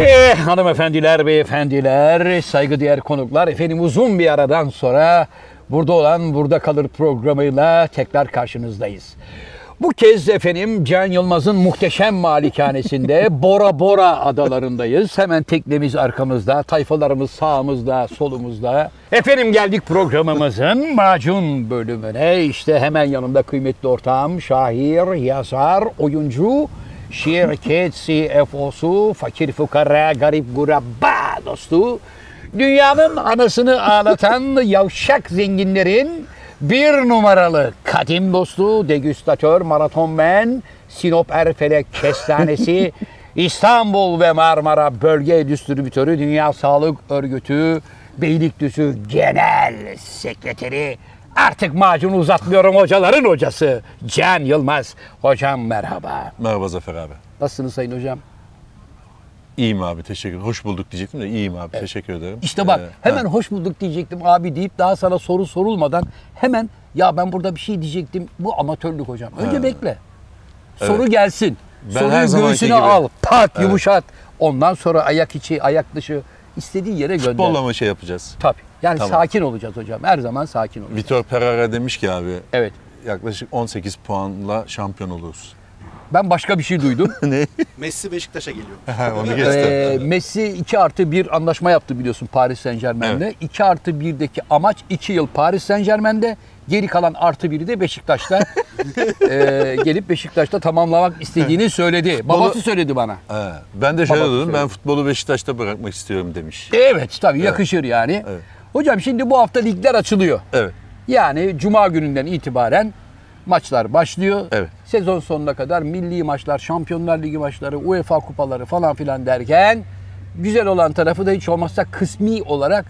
Eh, hanımefendiler, beyefendiler, saygıdeğer konuklar, efendim uzun bir aradan sonra burada olan Burada Kalır programıyla tekrar karşınızdayız. Bu kez efendim Can Yılmaz'ın muhteşem malikanesinde Bora Bora adalarındayız. Hemen teknemiz arkamızda, tayfalarımız sağımızda, solumuzda. Efendim geldik programımızın macun bölümüne. İşte hemen yanımda kıymetli ortağım, şair, yazar, oyuncu, şirket CFO'su, fakir fukara, garip guraba dostu, dünyanın anasını ağlatan yavşak zenginlerin bir numaralı kadim dostu, degüstatör, maratonmen, Sinop Erfelek Kestanesi, İstanbul ve Marmara Bölge Distribütörü, Dünya Sağlık Örgütü, Beylikdüzü Genel Sekreteri, artık macunu uzatmıyorum hocaların hocası Can Yılmaz. Hocam merhaba. Merhaba Zafer abi. Nasılsınız sayın hocam? İyiyim abi teşekkür Hoş bulduk diyecektim de iyiyim abi teşekkür ederim. İşte bak Ee, hemen ha, hoş bulduk diyecektim abi deyip daha sana soru sorulmadan hemen ya ben burada bir şey diyecektim. Bu amatörlük hocam. Önce Ha. bekle. Soru gelsin. Ben Soruyu göğsüne gibi- al. Pat Evet. yumuşat. Ondan sonra ayak içi, ayak dışı istediğin yere gönder. Futbolla mı şey yapacağız? Tabii. Yani Tamam. sakin olacağız hocam. Her zaman sakin olacağız. Vitor Pereira demiş ki abi Evet. yaklaşık 18 puanla şampiyon oluruz. Ben başka bir şey duydum. ne? Messi Beşiktaş'a geliyor. Onu geçti. Ee, Messi 2 artı 1 anlaşma yaptı biliyorsun Paris Saint Germain'de. Evet. 2 artı 1'deki amaç 2 yıl Paris Saint Germain'de. Geri kalan artı 1'i de Beşiktaş'ta ee, gelip Beşiktaş'ta tamamlamak istediğini söyledi. Babası söyledi bana. He, ben de şöyle Babası dedim ben futbolu Beşiktaş'ta bırakmak istiyorum demiş. Evet tabii yakışır yani. Evet. Hocam şimdi bu hafta ligler açılıyor. Evet. Yani cuma gününden itibaren maçlar başlıyor. Evet. Sezon sonuna kadar milli maçlar, Şampiyonlar Ligi maçları, UEFA kupaları falan filan derken güzel olan tarafı da hiç olmazsa kısmi olarak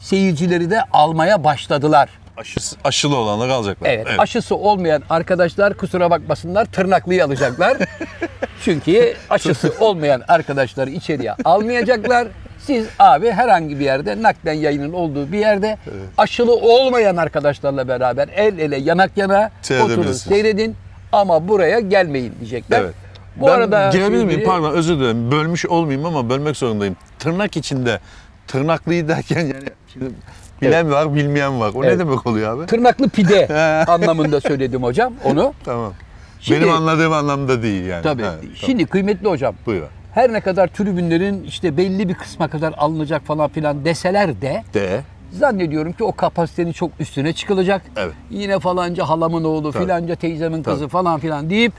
seyircileri de almaya başladılar. Aşısı, aşılı olanlar alacaklar. Evet, aşısı olmayan arkadaşlar kusura bakmasınlar tırnaklıyı alacaklar. Çünkü aşısı olmayan arkadaşları içeriye almayacaklar. Siz abi herhangi bir yerde nakden yayının olduğu bir yerde aşılı olmayan arkadaşlarla beraber el ele yanak yana oturun seyredin ama buraya gelmeyin diyecekler. Evet. Bu ben arada girebilir miyim? Pardon özür dilerim. Bölmüş olmayayım ama bölmek zorundayım. Tırnak içinde tırnaklıyı derken yani şimdi bilen var bilmeyen var. O Evet. ne demek oluyor abi? Tırnaklı pide anlamında söyledim hocam onu. Tamam. Şimdi- Benim anladığım anlamda değil yani. Tabii. Ha, tamam. Şimdi kıymetli hocam Buyur. Her ne kadar tribünlerin işte belli bir kısma kadar alınacak falan filan deseler de De. zannediyorum ki o kapasitenin çok üstüne çıkılacak. Evet. Yine falanca halamın oğlu, Tabii. filanca teyzemin kızı Tabii. falan filan deyip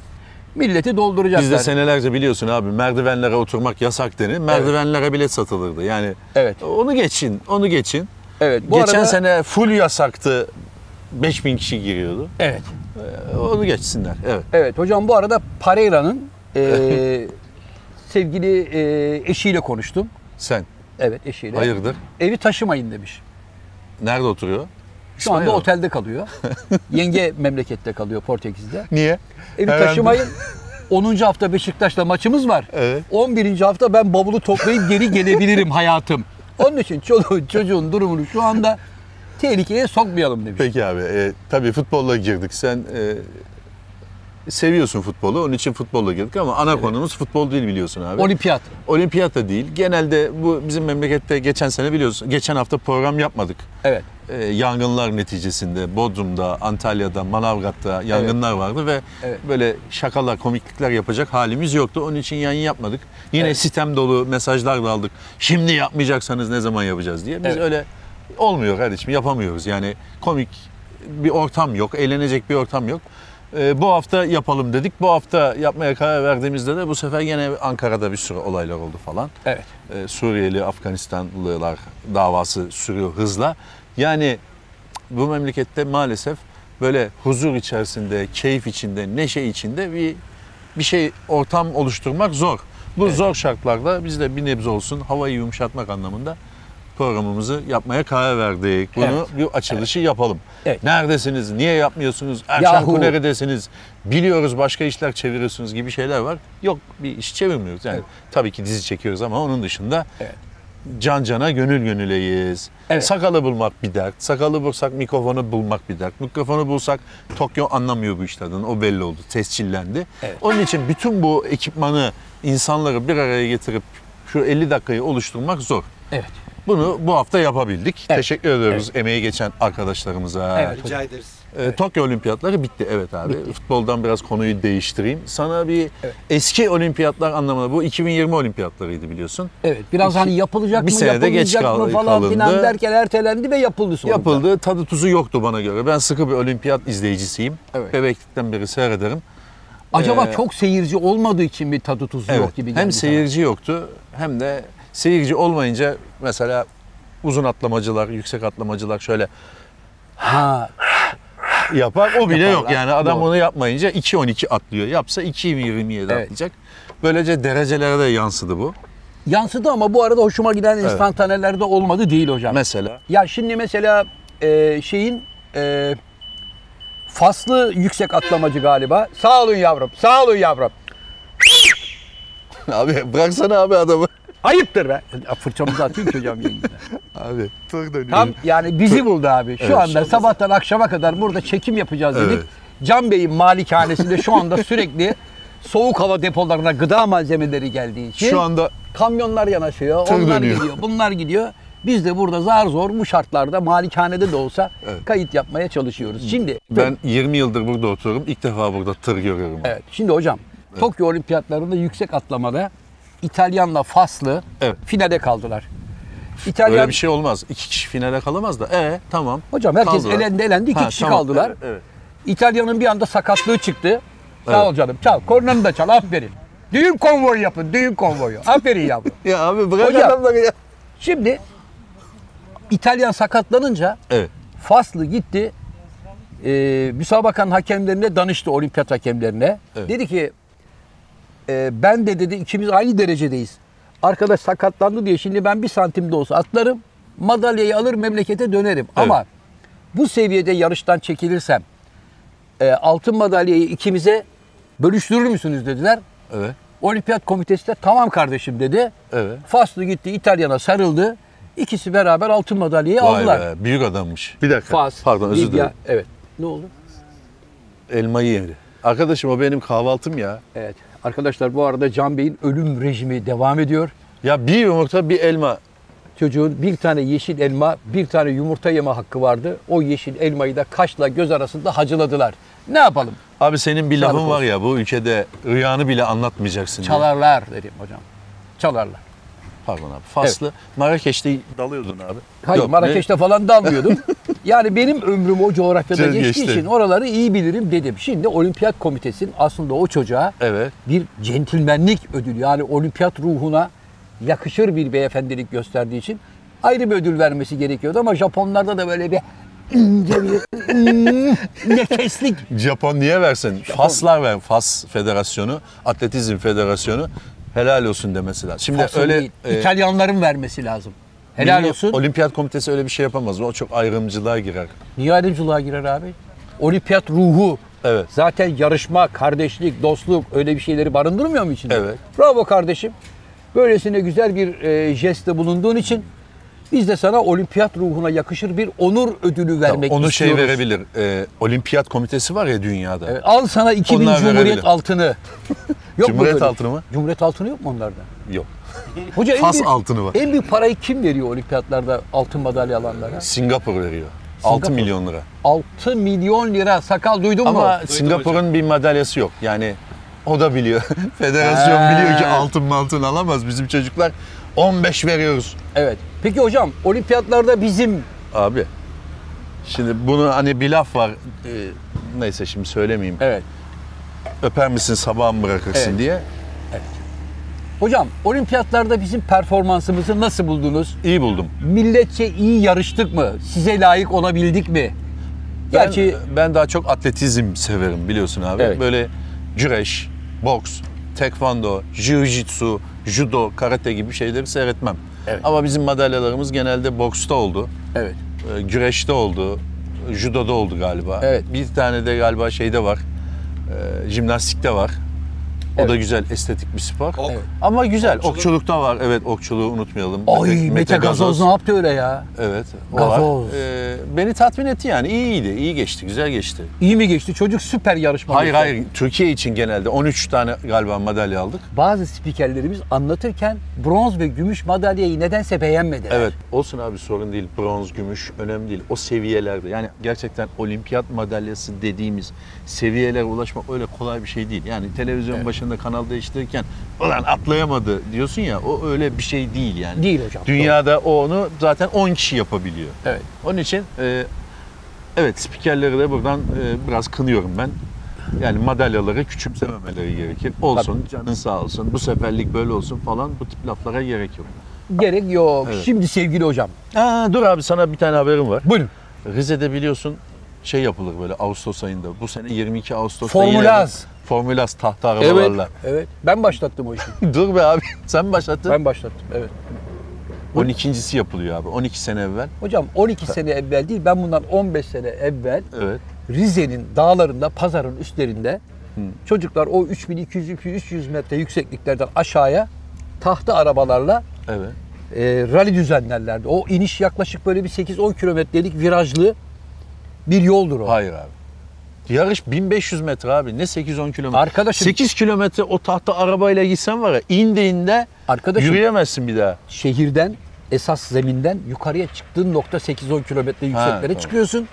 milleti dolduracaklar. Biz de senelerce biliyorsun abi merdivenlere oturmak yasak denir. Merdivenlere bilet satılırdı. Yani Evet. onu geçin, onu geçin. Evet. Bu Geçen arada, sene full yasaktı. 5000 kişi giriyordu. Evet. Ee, Onu geçsinler. Evet. Evet hocam bu arada Pereira'nın eee, sevgili eee, eşiyle konuştum. Sen Evet eşiyle. hayırdır? Evi taşımayın demiş. Nerede oturuyor? Şu anda İspanya'da. otelde kalıyor. Yenge memlekette kalıyor Portekiz'de. Niye? Evi Herhalde- taşımayın. 10. hafta Beşiktaş'la maçımız var. Evet. 11. hafta ben bavulu toplayıp geri gelebilirim hayatım. Onun için çoluğun çocuğun durumunu şu anda tehlikeye sokmayalım demiş. Peki abi. E, tabii futbolla girdik. Sen e, seviyorsun futbolu. Onun için futbolla girdik ama ana konumuz futbol değil biliyorsun abi. Olimpiyat. Olimpiyat da değil. Genelde bu bizim memlekette geçen sene biliyorsun. Geçen hafta program yapmadık. Evet. Ee, yangınlar neticesinde Bodrum'da, Antalya'da, Manavgat'ta yangınlar vardı ve Evet. böyle şakalar, komiklikler yapacak halimiz yoktu. Onun için yayın yapmadık. Yine Evet. sistem dolu mesajlar da aldık. Şimdi yapmayacaksanız ne zaman yapacağız diye. Biz Evet. öyle olmuyor kardeşim yapamıyoruz. Yani komik bir ortam yok, eğlenecek bir ortam yok. Ee, bu hafta yapalım dedik. Bu hafta yapmaya karar verdiğimizde de bu sefer yine Ankara'da bir sürü olaylar oldu falan. Evet. Ee, Suriyeli, Afganistanlılar davası sürüyor hızla. Yani bu memlekette maalesef böyle huzur içerisinde, keyif içinde, neşe içinde bir bir şey ortam oluşturmak zor. Bu zor şartlarda biz de bir nebze olsun havayı yumuşatmak anlamında programımızı yapmaya karar verdik. Bunu Evet. bir açılışı yapalım. Evet. Neredesiniz? Niye yapmıyorsunuz? Erşan Yahu. Kunere'desiniz. Biliyoruz başka işler çeviriyorsunuz gibi şeyler var. Yok bir iş çevirmiyoruz. Yani Evet. tabii ki dizi çekiyoruz ama onun dışında Evet. can cana gönül gönüleyiz. Evet. Sakalı bulmak bir dert. Sakalı bulsak mikrofonu bulmak bir dert. Mikrofonu bulsak Tokyo anlamıyor bu işlerden. O belli oldu. Tescillendi. Evet. Onun için bütün bu ekipmanı insanları bir araya getirip şu 50 dakikayı oluşturmak zor. Evet. Bunu bu hafta yapabildik. Evet. Teşekkür ediyoruz emeği geçen arkadaşlarımıza. Evet. Rica ederiz. Ee, Tokyo Olimpiyatları bitti evet abi. Futboldan biraz konuyu değiştireyim. Sana bir Evet. eski olimpiyatlar anlamında bu 2020 olimpiyatlarıydı biliyorsun. Evet. Biraz hani yapılacak bir mı, senede geç yapılmayacak mı kal- falan filan kalındı. derken ertelendi ve yapıldı sonunda. Yapıldı. Tadı tuzu yoktu bana göre. Ben sıkı bir olimpiyat izleyicisiyim. Evet. Bebeklikten beri seyrederim. Acaba Ee, çok seyirci olmadığı için mi tadı tuzu yok gibi geldi Hem sana? seyirci yoktu hem de seyirci olmayınca mesela uzun atlamacılar, yüksek atlamacılar şöyle Ha, yapar. O bile Yaparlar. yok yani adam Doğru. onu yapmayınca 2.12 atlıyor. Yapsa 2.27 Evet. atlayacak. Böylece derecelere de yansıdı bu. yansıdı ama bu arada hoşuma giden Evet. instantanelerde olmadı değil hocam. Mesela Ya şimdi mesela e, şeyin e, Faslı yüksek atlamacı galiba. Sağ olun yavrum, sağ olun yavrum. abi bıraksana abi adamı. Ayıptır be. Fırçamızı atayım ki hocam yayında. Abi tır dönüyor. Tam yani bizi buldu abi. Şu Evet. anda sabahtan akşama kadar burada çekim yapacağız dedik. Evet. Can Bey'in malikanesinde şu anda sürekli soğuk hava depolarına gıda malzemeleri geldiği için Şu anda kamyonlar yanaşıyor, Tır onlar dönüyor. gidiyor, bunlar gidiyor. Biz de burada zar zor bu şartlarda malikanede de olsa Evet. kayıt yapmaya çalışıyoruz. Şimdi ben 20 yıldır burada oturuyorum. İlk defa burada tır görüyorum. Evet. Şimdi hocam Tokyo Olimpiyatlarında yüksek atlamada İtalyanla Faslı Evet. finale kaldılar. İtalyan Öyle bir şey olmaz. İki kişi finale kalamaz da. E tamam. hocam herkes Kaldılar. elendi elendi iki Ha, kişi tamam. kaldılar. Evet, evet. İtalya'nın bir anda sakatlığı çıktı. Sağ Evet. ol canım. Çal. Kornanı da çal. Aferin. Düğün konvoyu yapın. Düğün konvoyu. Aferin yavrum. Ya abi bırak Hocam. adamları ya. Şimdi İtalyan sakatlanınca Evet. Faslı gitti. E, müsabakanın hakemlerine danıştı olimpiyat hakemlerine. Evet. Dedi ki e, ben de dedi ikimiz aynı derecedeyiz. Arkadaş sakatlandı diye şimdi ben bir santim de olsa atlarım. Madalyayı alır memlekete dönerim. Ama bu seviyede yarıştan çekilirsem e, altın madalyayı ikimize bölüştürür müsünüz dediler. Evet. Olimpiyat komitesi de tamam kardeşim dedi. Evet. Faslı gitti İtalyan'a sarıldı. İkisi beraber altın madalyayı Vay aldılar. be büyük adammış. Bir dakika. Fas, Pardon özür Libya. dilerim. Evet. Ne oldu? Elmayı yedi. Arkadaşım o benim kahvaltım ya. Evet. Arkadaşlar bu arada Can Bey'in ölüm rejimi devam ediyor. Ya bir yumurta bir elma. Çocuğun bir tane yeşil elma, bir tane yumurta yeme hakkı vardı. O yeşil elmayı da kaşla göz arasında hacıladılar. Ne yapalım? Abi senin bir Sağlık lafın var ya bu ülkede rüyanı bile anlatmayacaksın diye. Çalarlar dedim hocam. Çalarlar. Pardon abi. Faslı. Marrakeş'te dalıyordun abi. Hayır Yok, Marrakeş'te falan dalmıyordum. yani benim ömrüm o coğrafyada Çok geçtiği geçti. için oraları iyi bilirim dedim. Şimdi olimpiyat komitesinin aslında o çocuğa? Evet. bir centilmenlik ödülü yani olimpiyat ruhuna yakışır bir beyefendilik gösterdiği için ayrı bir ödül vermesi gerekiyordu ama Japonlarda da böyle bir ince bir nefeslik. Japon niye versin? Faslar ver. Fas Federasyonu, Atletizm Federasyonu helal olsun demesi lazım. Şimdi Fasıl öyle değil, e, İtalyanların vermesi lazım. Helal Milli olsun. Olimpiyat Komitesi öyle bir şey yapamaz. O çok ayrımcılığa girer. Niye ayrımcılığa girer abi? Olimpiyat ruhu. Evet. Zaten yarışma, kardeşlik, dostluk öyle bir şeyleri barındırmıyor mu içinde? Evet. Bravo kardeşim. Böylesine güzel bir e, jestte bulunduğun için biz de sana olimpiyat ruhuna yakışır bir onur ödülü vermek Onu şey istiyoruz. verebilir. E, Olimpiyat Komitesi var ya dünyada. Evet, al sana 2000 Onlar Cumhuriyet verebilir. altını. Yok mu Cumhuriyet böyle? altını mı? Cumhuriyet altını yok mu onlarda? Yok. Hoca en Fas büyük, altını var. En büyük parayı kim veriyor olimpiyatlarda altın madalya alanlara? Singapur veriyor. 6 Singapur. milyon lira. 6 milyon lira sakal duydun Ama mu? Singapur'un bir madalyası yok. Yani o da biliyor. Federasyon Ha. biliyor ki altın altın alamaz. Bizim çocuklar 15 veriyoruz. Evet. Peki hocam olimpiyatlarda bizim Abi şimdi bunu hani bir laf var. e, neyse şimdi söylemeyeyim. evet Öper misin sabah mı bırakırsın Evet. diye. Hocam olimpiyatlarda bizim performansımızı nasıl buldunuz? İyi buldum. Milletçe iyi yarıştık mı? Size layık olabildik mi? Ben, Gerçi ben daha çok atletizm severim biliyorsun abi. Evet. Böyle güreş, boks, tekvando, jiu-jitsu, judo, karate gibi şeyleri seyretmem. Evet. Ama bizim madalyalarımız genelde boksta oldu, evet. e, güreşte oldu, judoda oldu galiba. Evet. Bir tane de galiba şeyde var, e, jimnastikte var. O Evet. da güzel estetik bir spor. Ok. Evet. Ama güzel. Okçuluk. Okçuluk da var. Evet okçuluğu unutmayalım. Ay Mete, Gazoz ne yaptı öyle ya? Evet. O Gazoz. var. Ee, beni tatmin etti yani. İyiydi. iyi geçti. Güzel geçti. İyi mi geçti? Çocuk süper yarışma. Hayır hayır. Türkiye için genelde 13 tane galiba madalya aldık. Bazı spikerlerimiz anlatırken bronz ve gümüş madalyayı nedense beğenmediler. Evet. Olsun abi sorun değil. Bronz, gümüş önemli değil. O seviyelerde yani gerçekten olimpiyat madalyası dediğimiz seviyelere ulaşmak öyle kolay bir şey değil. Yani televizyon başında kanal değiştirirken ulan atlayamadı diyorsun ya o öyle bir şey değil yani. Değil hocam. Dünyada o onu zaten 10 kişi yapabiliyor. Evet. Onun için e, evet spikerleri de buradan e, biraz kınıyorum ben. Yani madalyaları küçümsememeleri gerekir. Olsun, canın sağ olsun, bu seferlik böyle olsun falan bu tip laflara gerek yok. Gerek yok. Evet. Şimdi sevgili hocam. Aa, dur abi sana bir tane haberim var. Buyurun. Rize'de biliyorsun şey yapılır böyle Ağustos ayında. Bu sene 22 Ağustos'ta Formülaz. Formülaz tahta arabalarla. Evet. Ben başlattım o işi. dur be abi sen mi başlattın? ben başlattım. Evet. 12.si yapılıyor abi 12 sene evvel. Hocam 12 sene evvel değil ben bundan 15 sene evvel Evet. Rize'nin dağlarında, pazarın üstlerinde çocuklar o 3200-300 metre yüksekliklerden aşağıya tahta arabalarla Evet. e, rally düzenlerlerdi. O iniş yaklaşık böyle bir 8-10 kilometrelik virajlı bir yoldur o. Hayır abi. Yarış 1500 metre abi. Ne 8-10 kilometre. Arkadaşım- 8 kilometre o tahta arabayla gitsen var ya indiğinde Arkadaşım yürüyemezsin bir daha. şehirden esas zeminden yukarıya çıktığın nokta 8-10 kilometre yükseklere tamam. çıkıyorsun.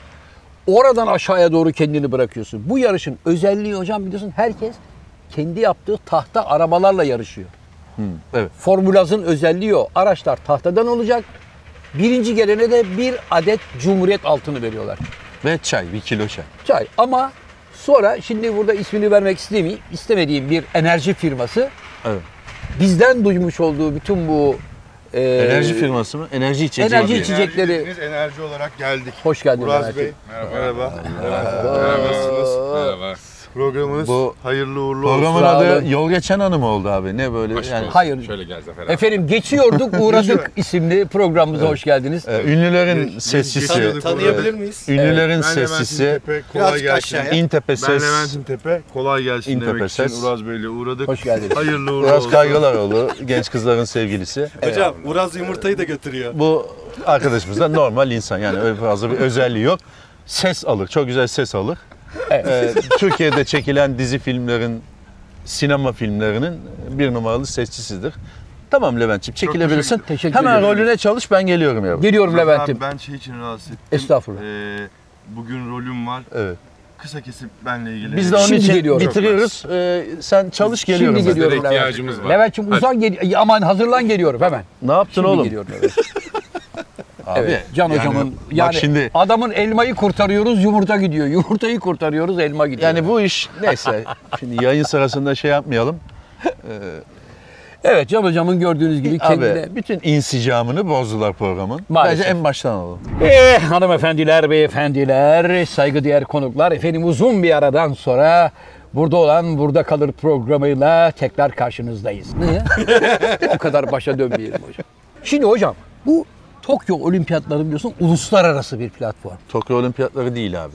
Oradan aşağıya doğru kendini bırakıyorsun. Bu yarışın özelliği hocam biliyorsun herkes kendi yaptığı tahta arabalarla yarışıyor. Evet. Formülaz'ın özelliği o. Araçlar tahtadan olacak. Birinci gelene de bir adet Cumhuriyet altını veriyorlar. Ve çay, bir kilo çay. Çay. Ama sonra şimdi burada ismini vermek istemeyeyim, istemediğim bir enerji firması Evet. bizden duymuş olduğu bütün bu e, Enerji firması mı? Enerji içeceği. Enerji. İçecekleri- Enerji dediniz, enerji olarak geldik. Hoş geldin Uraz Levent Bey. Merhaba. Merhaba. Merhaba. Nasılsınız? Merhaba. Programınız Bu- hayırlı uğurlu Programın olsun. Sağ adı olun. Yol Geçen Hanım oldu abi. Ne böyle Hoş yani. bulduk. Hayır. Şöyle gel Zafer abi. Efendim geçiyorduk uğradık isimli programımıza hoş geldiniz. e, ünlülerin sessisi. geçiyorduk Tanıyabilir miyiz? Ünlülerin Ben sessisi. Levent'in Tepe, kolay Birazcık gelsin. aşağıya. İntepe Ben ses. Levent'in Tepe, kolay gelsin İntepe demek için ses. Uraz Bey'le uğradık. Hoş geldiniz. Hayırlı uğurlu Biraz olsun. Kaygılaroğlu, genç kızların sevgilisi. Hocam Uraz yumurtayı da götürüyor. Bu arkadaşımız da normal insan yani öyle fazla bir özelliği yok. Ses alır, çok güzel ses alır. Ee, Türkiye'de çekilen dizi filmlerin, sinema filmlerinin bir numaralı sesçisidir. Tamam Levent'ciğim çekilebilirsin. teşekkür- teşekkür Hemen ederim. rolüne çalış ben geliyorum yavrum. Geliyorum Levent'im. abi, Ben şey için rahatsız ettim. Estağfurullah. Ee, bugün rolüm var. Evet. Kısa kesip benle ilgili. Biz de onun Şimdi için geliyorum. bitiriyoruz. Ee, sen çalış geliyorum. Şimdi ben. geliyorum Sizlere Levent. ihtiyacımız var. Levent'ciğim uzan gel aman hazırlan geliyorum hemen. Ne yaptın Şimdi oğlum? geliyorum evet. Abi, evet. Can yani hocamın yani şimdi adamın elmayı kurtarıyoruz yumurta gidiyor. Yumurtayı kurtarıyoruz elma gidiyor. yani bu iş neyse. Şimdi yayın sırasında şey yapmayalım. Evet Can hocamın gördüğünüz gibi kendine Abi bütün insicamını bozdular programın. Maalesef. Bence en baştan alalım. Eh, hanımefendiler, beyefendiler, saygıdeğer konuklar, efendim uzun bir aradan sonra burada olan burada kalır programıyla tekrar karşınızdayız. Niye? o kadar başa dönmeyelim hocam. Şimdi hocam bu Tokyo Olimpiyatları biliyorsun uluslararası bir platform. Tokyo Olimpiyatları değil abi.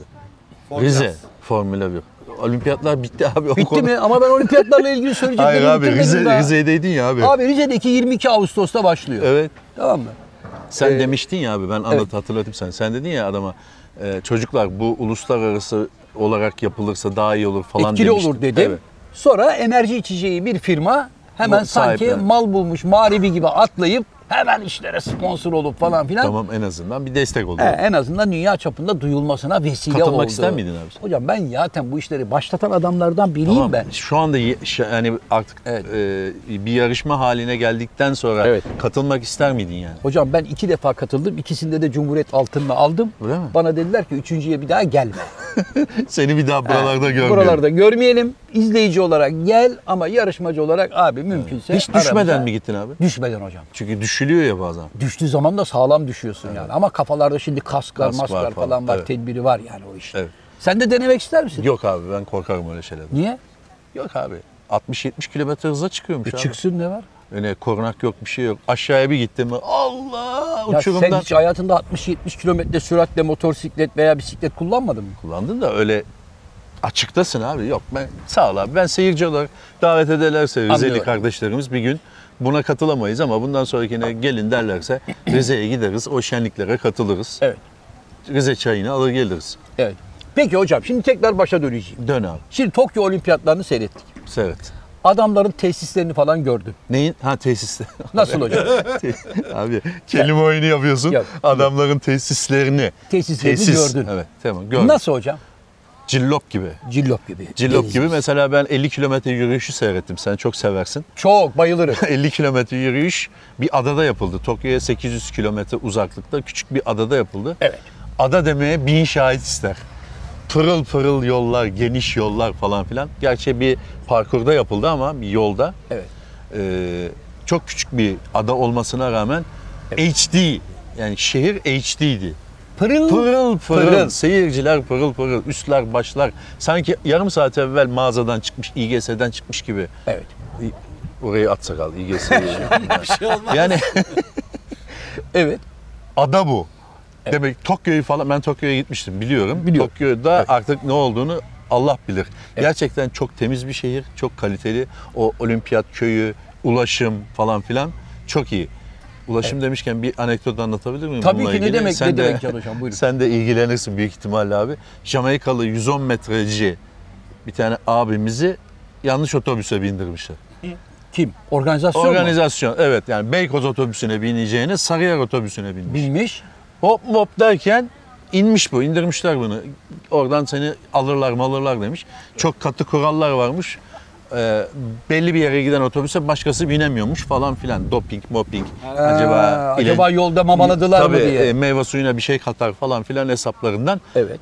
Rize Formula 1. Olimpiyatlar bitti abi. o Bitti konu- mi? Ama ben olimpiyatlarla ilgili söyleyeceklerimi Hayır abi Rize, daha. Rize'deydin ya abi. Abi Rize'deki 22 Ağustos'ta başlıyor. Evet. Tamam mı? Sen Ee, demiştin ya abi ben anlat evet. hatırlatayım sen. Sen dedin ya adama e, çocuklar bu uluslararası olarak yapılırsa daha iyi olur falan Etkili demiştin. olur dedim. Evet. Sonra enerji içeceği bir firma hemen Bu sanki mal bulmuş mağribi gibi atlayıp hemen işlere sponsor olup falan filan. Tamam en azından bir destek oldu. He, en azından dünya çapında duyulmasına vesile Katılmak oldu. ister miydin abi? Hocam ben zaten bu işleri başlatan adamlardan biriyim Tamam, ben. Şu anda yani artık Evet. e, bir yarışma haline geldikten sonra Evet. katılmak ister miydin yani? Hocam ben iki defa katıldım. İkisinde de Cumhuriyet altınını aldım. Öyle mi? Bana dediler ki üçüncüye bir daha gelme. Seni bir daha buralarda görmüyorum. Buralarda görmeyelim. İzleyici olarak gel ama yarışmacı olarak abi mümkünse Hiç düşmeden aramıza- mi gittin abi? Düşmeden hocam. Çünkü düşülüyor ya bazen. Düştüğü zaman da sağlam düşüyorsun yani. Ama kafalarda şimdi kasklar, Kask var masklar falan, falan var, evet. tedbiri var yani o iş. Evet. Sen de denemek ister misin? Yok abi ben korkarım öyle şeylerden. Niye? Yok abi. 60-70 kilometre hıza çıkıyormuş E abi. çıksın ne var? Öyle korunak yok bir şey yok. Aşağıya bir gittim mi Allah Ya uçurumdan. sen hiç hayatında 60-70 kilometre süratle motosiklet veya bisiklet kullanmadın mı? Kullandın da öyle Açıktasın abi. Yok ben sağ ol abi. Ben seyirci olarak davet ederlerse Rizeli kardeşlerimiz bir gün buna katılamayız ama bundan sonrakine gelin derlerse Rize'ye gideriz. O şenliklere katılırız. Evet. Rize çayını alır geliriz. Evet. Peki hocam şimdi tekrar başa döneceğim. Dön abi. Şimdi Tokyo Olimpiyatlarını seyrettik. Seyret. Adamların tesislerini falan gördüm. Neyin? Ha tesiste. Nasıl hocam? abi kelime oyunu yapıyorsun. Yap. Adamların tesislerini. Tesislerini gördün. Evet tamam gördüm. Nasıl hocam? Cillop gibi. Cillop gibi. Cillop Deniz. gibi mesela ben 50 kilometre yürüyüşü seyrettim. Sen çok seversin. Çok bayılırım. 50 kilometre yürüyüş bir adada yapıldı. Tokyo'ya 800 kilometre uzaklıkta küçük bir adada yapıldı. Evet. Ada demeye bin şahit ister. Pırıl pırıl yollar, geniş yollar falan filan. Gerçi bir parkurda yapıldı ama bir yolda. Evet. Ee, çok küçük bir ada olmasına rağmen HD yani şehir HD'ydi. Pırıl. Pırıl pırıl. Pırıl. Seyirciler pırıl pırıl. Üstler başlar. Sanki yarım saat evvel mağazadan çıkmış, İGS'den çıkmış gibi. Evet. Orayı at sakal İGS'yi. Bir şey olmaz. yani Evet. ada bu. Demek Tokyo'yu falan ben Tokyo'ya gitmiştim biliyorum. Biliyorum. Tokyo'da Evet. artık ne olduğunu Allah bilir. Gerçekten çok temiz bir şehir, çok kaliteli. O olimpiyat köyü, ulaşım falan filan çok iyi. Ulaşım demişken bir anekdot anlatabilir miyim? Tabii bununla ki, ne ilgili? demek, Sen ne de, demek Can Hocam, buyurun. Sen de ilgilenirsin büyük ihtimalle abi. Jamaikalı 110 metreci bir tane abimizi yanlış otobüse bindirmişler. Kim? Organizasyon mu? Organizasyon evet yani Beykoz otobüsüne bineceğine Sarıyer otobüsüne binmiş. Bilmiş. Hop hop derken inmiş bu, indirmişler bunu. Oradan seni alırlar malırlar demiş. Çok katı kurallar varmış. Ee, belli bir yere giden otobüse başkası binemiyormuş falan filan. Doping, moping. acaba Aa, ile- acaba yolda mamaladılar Tabii, mı diye. e, meyve suyuna bir şey katar falan filan hesaplarından. evet.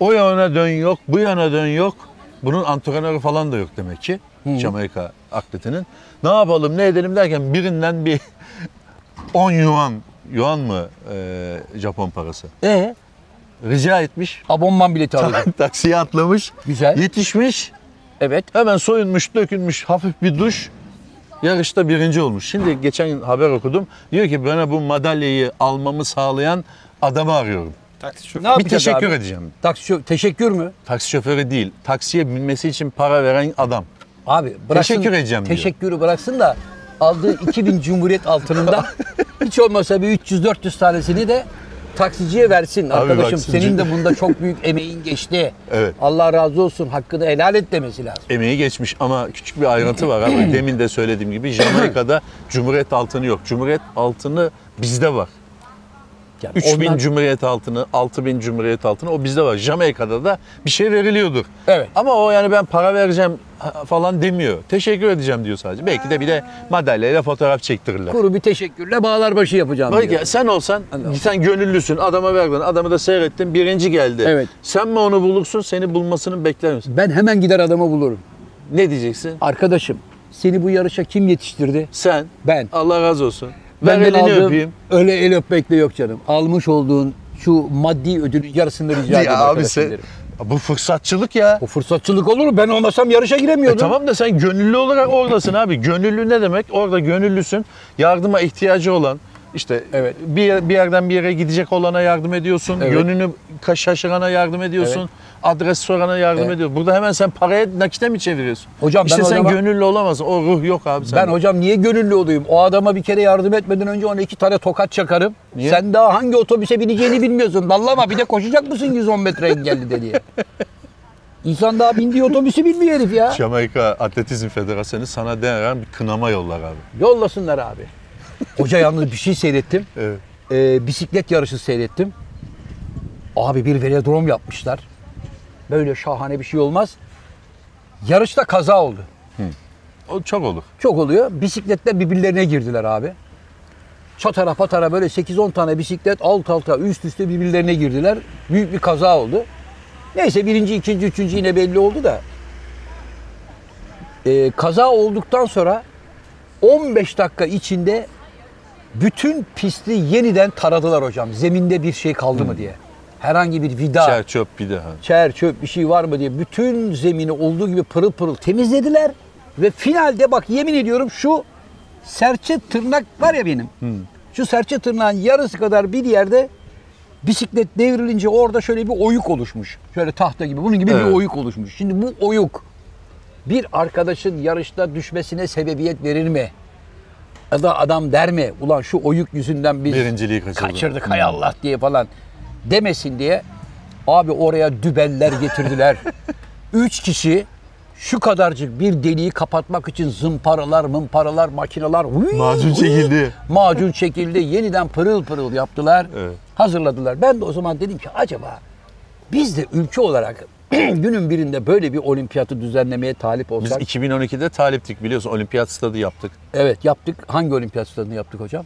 O yana dön yok, bu yana dön yok. Bunun antrenörü falan da yok demek ki. Jamaika atletinin. Ne yapalım, ne edelim derken birinden bir 10 yuan, yuan mı e, Japon parası? E Rica etmiş. abonman bileti alacak. Taksiye atlamış. Güzel. Yetişmiş. Evet. Hemen soyunmuş, dökülmüş, hafif bir duş. Yarışta birinci olmuş. Şimdi geçen haber okudum. Diyor ki bana bu madalyayı almamı sağlayan adamı arıyorum. Taksi şoförü. Ne Bir teşekkür abi? edeceğim. Taksi şö- teşekkür mü? Taksi şoförü değil. Taksiye binmesi için para veren adam. Abi bıraksın. Teşekkür edeceğim diyor. Teşekkürü bıraksın da aldığı 2000 Cumhuriyet altınından hiç olmasa bir 300-400 tanesini de taksiciye versin. Abi Arkadaşım şimdi- senin de bunda çok büyük emeğin geçti. Evet. Allah razı olsun. Hakkını helal et demesi lazım. Emeği geçmiş ama küçük bir ayrıntı var abi. Demin de söylediğim gibi Jamaika'da Cumhuriyet altını yok. Cumhuriyet altını bizde var. Yani 3000 onlar- Cumhuriyet altını, 6000 Cumhuriyet altını o bizde var. Jamaika'da da bir şey veriliyordur. Evet. Ama o yani ben para vereceğim falan demiyor. Teşekkür edeceğim diyor sadece. Belki de bir de madalyayla fotoğraf çektirirler. Kuru bir teşekkürle bağlar başı yapacağım Bak diyor. ya sen olsan, Anladım. sen gönüllüsün, adama verdin, adamı da seyrettin, birinci geldi. Evet. Sen mi onu bulursun, seni bulmasını bekler misin? Ben hemen gider adamı bulurum. Ne diyeceksin? Arkadaşım seni bu yarışa kim yetiştirdi? Sen, Ben. Allah razı olsun. Ver Benden elini aldığım- öpeyim. Öyle el öpmekle yok canım. Almış olduğun şu maddi ödülün yarısını rica ederim Ya abi sen, derim. bu fırsatçılık ya. O fırsatçılık olur mu? Ben olmasam yarışa E giremiyordum. tamam da sen gönüllü olarak oradasın abi. Gönüllü ne demek? Orada gönüllüsün. Yardıma ihtiyacı olan işte Evet. bir, bir yerden bir yere gidecek olana yardım ediyorsun. Evet. Yönünü şaşırana yardım ediyorsun. Adres sorana yardım Evet. ediyorsun. Burada hemen sen paraya nakite mi çeviriyorsun? Hocam ben işte o sen zaman- gönüllü olamazsın. O ruh yok abi Ben sende. hocam niye gönüllü olayım? O adama bir kere yardım etmeden önce ona iki tane tokat çakarım. Niye? Sen daha hangi otobüse bineceğini bilmiyorsun. Dallama bir de koşacak mısın 110 metre engelli de diye. İnsan daha bindiği otobüsü bilmiyor herif ya. Jamaika Atletizm Federasyonu sana değeren bir kınama yollar abi. Yollasınlar abi. Hoca yalnız bir şey seyrettim. Evet. Ee, bisiklet yarışı seyrettim. Abi bir velodrom yapmışlar. Böyle şahane bir şey olmaz. Yarışta kaza oldu. O çok olur. Çok oluyor. Bisikletler birbirlerine girdiler abi. Çatara patara böyle 8-10 tane bisiklet alt alta üst üste birbirlerine girdiler. Büyük bir kaza oldu. Neyse birinci, ikinci, üçüncü yine belli oldu da. Ee, kaza olduktan sonra 15 dakika içinde bütün pisti yeniden taradılar hocam. Zeminde bir şey kaldı mı diye. Herhangi bir vida Çer çöp bir daha. çer çöp bir şey var mı diye bütün zemini olduğu gibi pırıl pırıl temizlediler. Ve finalde bak yemin ediyorum şu serçe tırnak var ya benim. Şu serçe tırnağın yarısı kadar bir yerde Bisiklet devrilince orada şöyle bir oyuk oluşmuş. Şöyle tahta gibi. Bunun gibi Evet. bir oyuk oluşmuş. Şimdi bu oyuk bir arkadaşın yarışta düşmesine sebebiyet verir mi? Da adam der mi? Ulan şu oyuk yüzünden biz Birinciliği kaçırdı. kaçırdık hay Allah diye falan demesin diye abi oraya dübeller getirdiler. Üç kişi şu kadarcık bir deliği kapatmak için zımparalar, mımparalar, makineler huy, Macun çekildi. Macun çekildi. Yeniden pırıl pırıl yaptılar. Evet. Hazırladılar. Ben de o zaman dedim ki acaba biz de ülke olarak günün birinde böyle bir olimpiyatı düzenlemeye talip Biz olsak. 2012'de taliptik biliyorsun. Olimpiyat stadı yaptık. Evet yaptık. Hangi olimpiyat stadını yaptık hocam?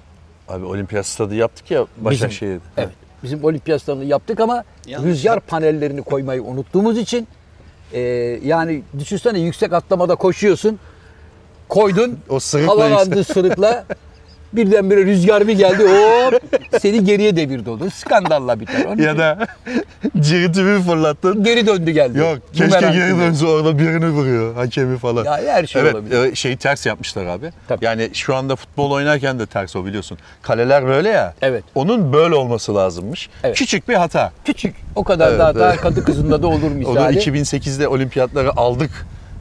Abi olimpiyat stadı yaptık ya Başakşehir'de. Evet. Bizim olimpiyat stadını yaptık ama Yanlış rüzgar panellerini koymayı unuttuğumuz için e, yani düşünsene yüksek atlamada koşuyorsun. Koydun. O sırıkla havalandı sırıkla. Birdenbire rüzgar bir geldi. Hop seni geriye devirdi olur. Skandalla biter. Onun Ya da ciritimi fırlattın. geri döndü geldi. Yok keşke geri dönse orada birini vuruyor. Hakemi falan. Ya her şey evet, olabilir. e, şeyi ters yapmışlar abi. Tabii. Yani şu anda futbol oynarken de ters o biliyorsun. Kaleler böyle ya. Evet. Onun böyle olması lazımmış. Evet. Küçük bir hata. Küçük. O kadar Evet, daha, evet. daha kadı kızında da olur Onu misali. 2008'de olimpiyatları aldık.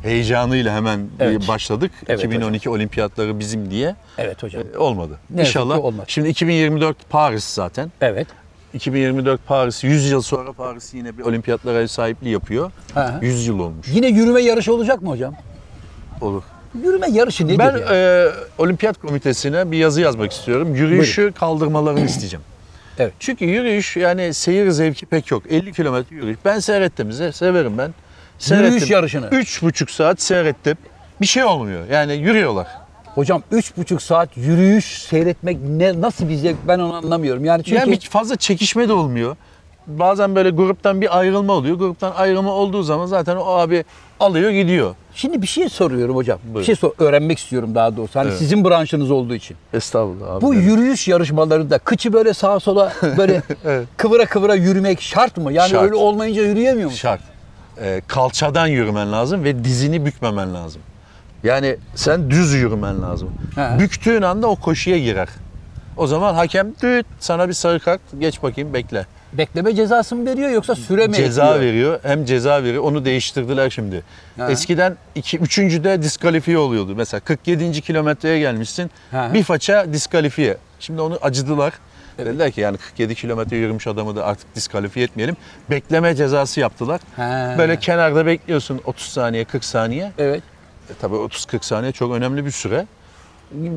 Heyecanıyla hemen Evet. başladık. Evet 2012 olimpiyatları bizim diye. Evet hocam. E, Olmadı. Ne İnşallah. olmadı. Şimdi 2024 Paris zaten. Evet. 2024 Paris 100 yıl sonra Paris yine bir olimpiyatlara ev sahipliği yapıyor. Ha. 100 yıl olmuş. Yine yürüme yarışı olacak mı hocam? Olur. Yürüme yarışı nedir Ben e, olimpiyat komitesine bir yazı yazmak istiyorum. Yürüyüşü kaldırmalarını isteyeceğim. Evet. Çünkü yürüyüş yani seyir zevki pek yok. 50 kilometre yürüyüş. Ben seyrettim. ze- Severim ben. Yürüyüş yarışını. 3,5 saat seyrettim. Bir şey olmuyor. Yani yürüyorlar. Hocam üç buçuk saat yürüyüş seyretmek ne nasıl bir zevk ben onu anlamıyorum. Yani çünkü Yani bir fazla çekişme de olmuyor. Bazen böyle gruptan bir ayrılma oluyor. Gruptan ayrılma olduğu zaman zaten o abi alıyor gidiyor. şimdi bir şey soruyorum hocam. Bir Buyurun. şey sor, öğrenmek istiyorum daha doğrusu. Hani Evet. sizin branşınız olduğu için. Estağfurullah abi. Bu yürüyüş yarışmalarında kıçı böyle sağa sola böyle Evet. kıvıra kıvıra yürümek şart mı? Yani Şart. öyle olmayınca yürüyemiyor musun? Şart. Ee, kalçadan yürümen lazım ve dizini bükmemen lazım. Yani sen düz yürümen lazım. He. Büktüğün anda o koşuya girer. O zaman hakem düt sana bir sarı kart geç bakayım bekle. Bekleme cezası mı veriyor yoksa süre mi Ceza ekliyor? veriyor hem ceza veriyor onu değiştirdiler şimdi. He. Eskiden iki, üçüncüde diskalifiye oluyordu. Mesela 47. kilometreye gelmişsin He. bir faça diskalifiye. Şimdi onu acıdılar. Dediler ki yani 47 kilometre yürümüş adamı da artık diskalifiye etmeyelim. Bekleme cezası yaptılar. He. Böyle kenarda bekliyorsun 30 saniye 40 saniye. Evet. E, tabii 30-40 saniye çok önemli bir süre.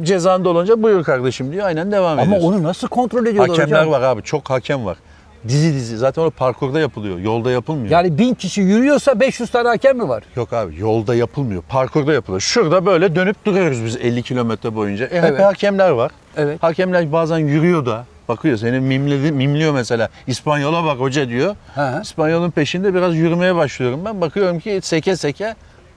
Cezan dolunca buyur kardeşim diyor aynen devam Ama ediyorsun. onu nasıl kontrol ediyorlar Hakemler hocam? var abi çok hakem var. Dizi dizi zaten o parkurda yapılıyor yolda yapılmıyor. Yani bin kişi yürüyorsa 500 tane hakem mi var? Yok abi yolda yapılmıyor parkurda yapılıyor. Şurada böyle dönüp duruyoruz biz 50 kilometre boyunca. E, hep Evet. hakemler var. Evet. Hakemler bazen yürüyor da bakıyor seni mimledi, mimliyor mesela. İspanyola bak hoca diyor. Hı. İspanyolun peşinde biraz yürümeye başlıyorum ben. Bakıyorum ki seke seke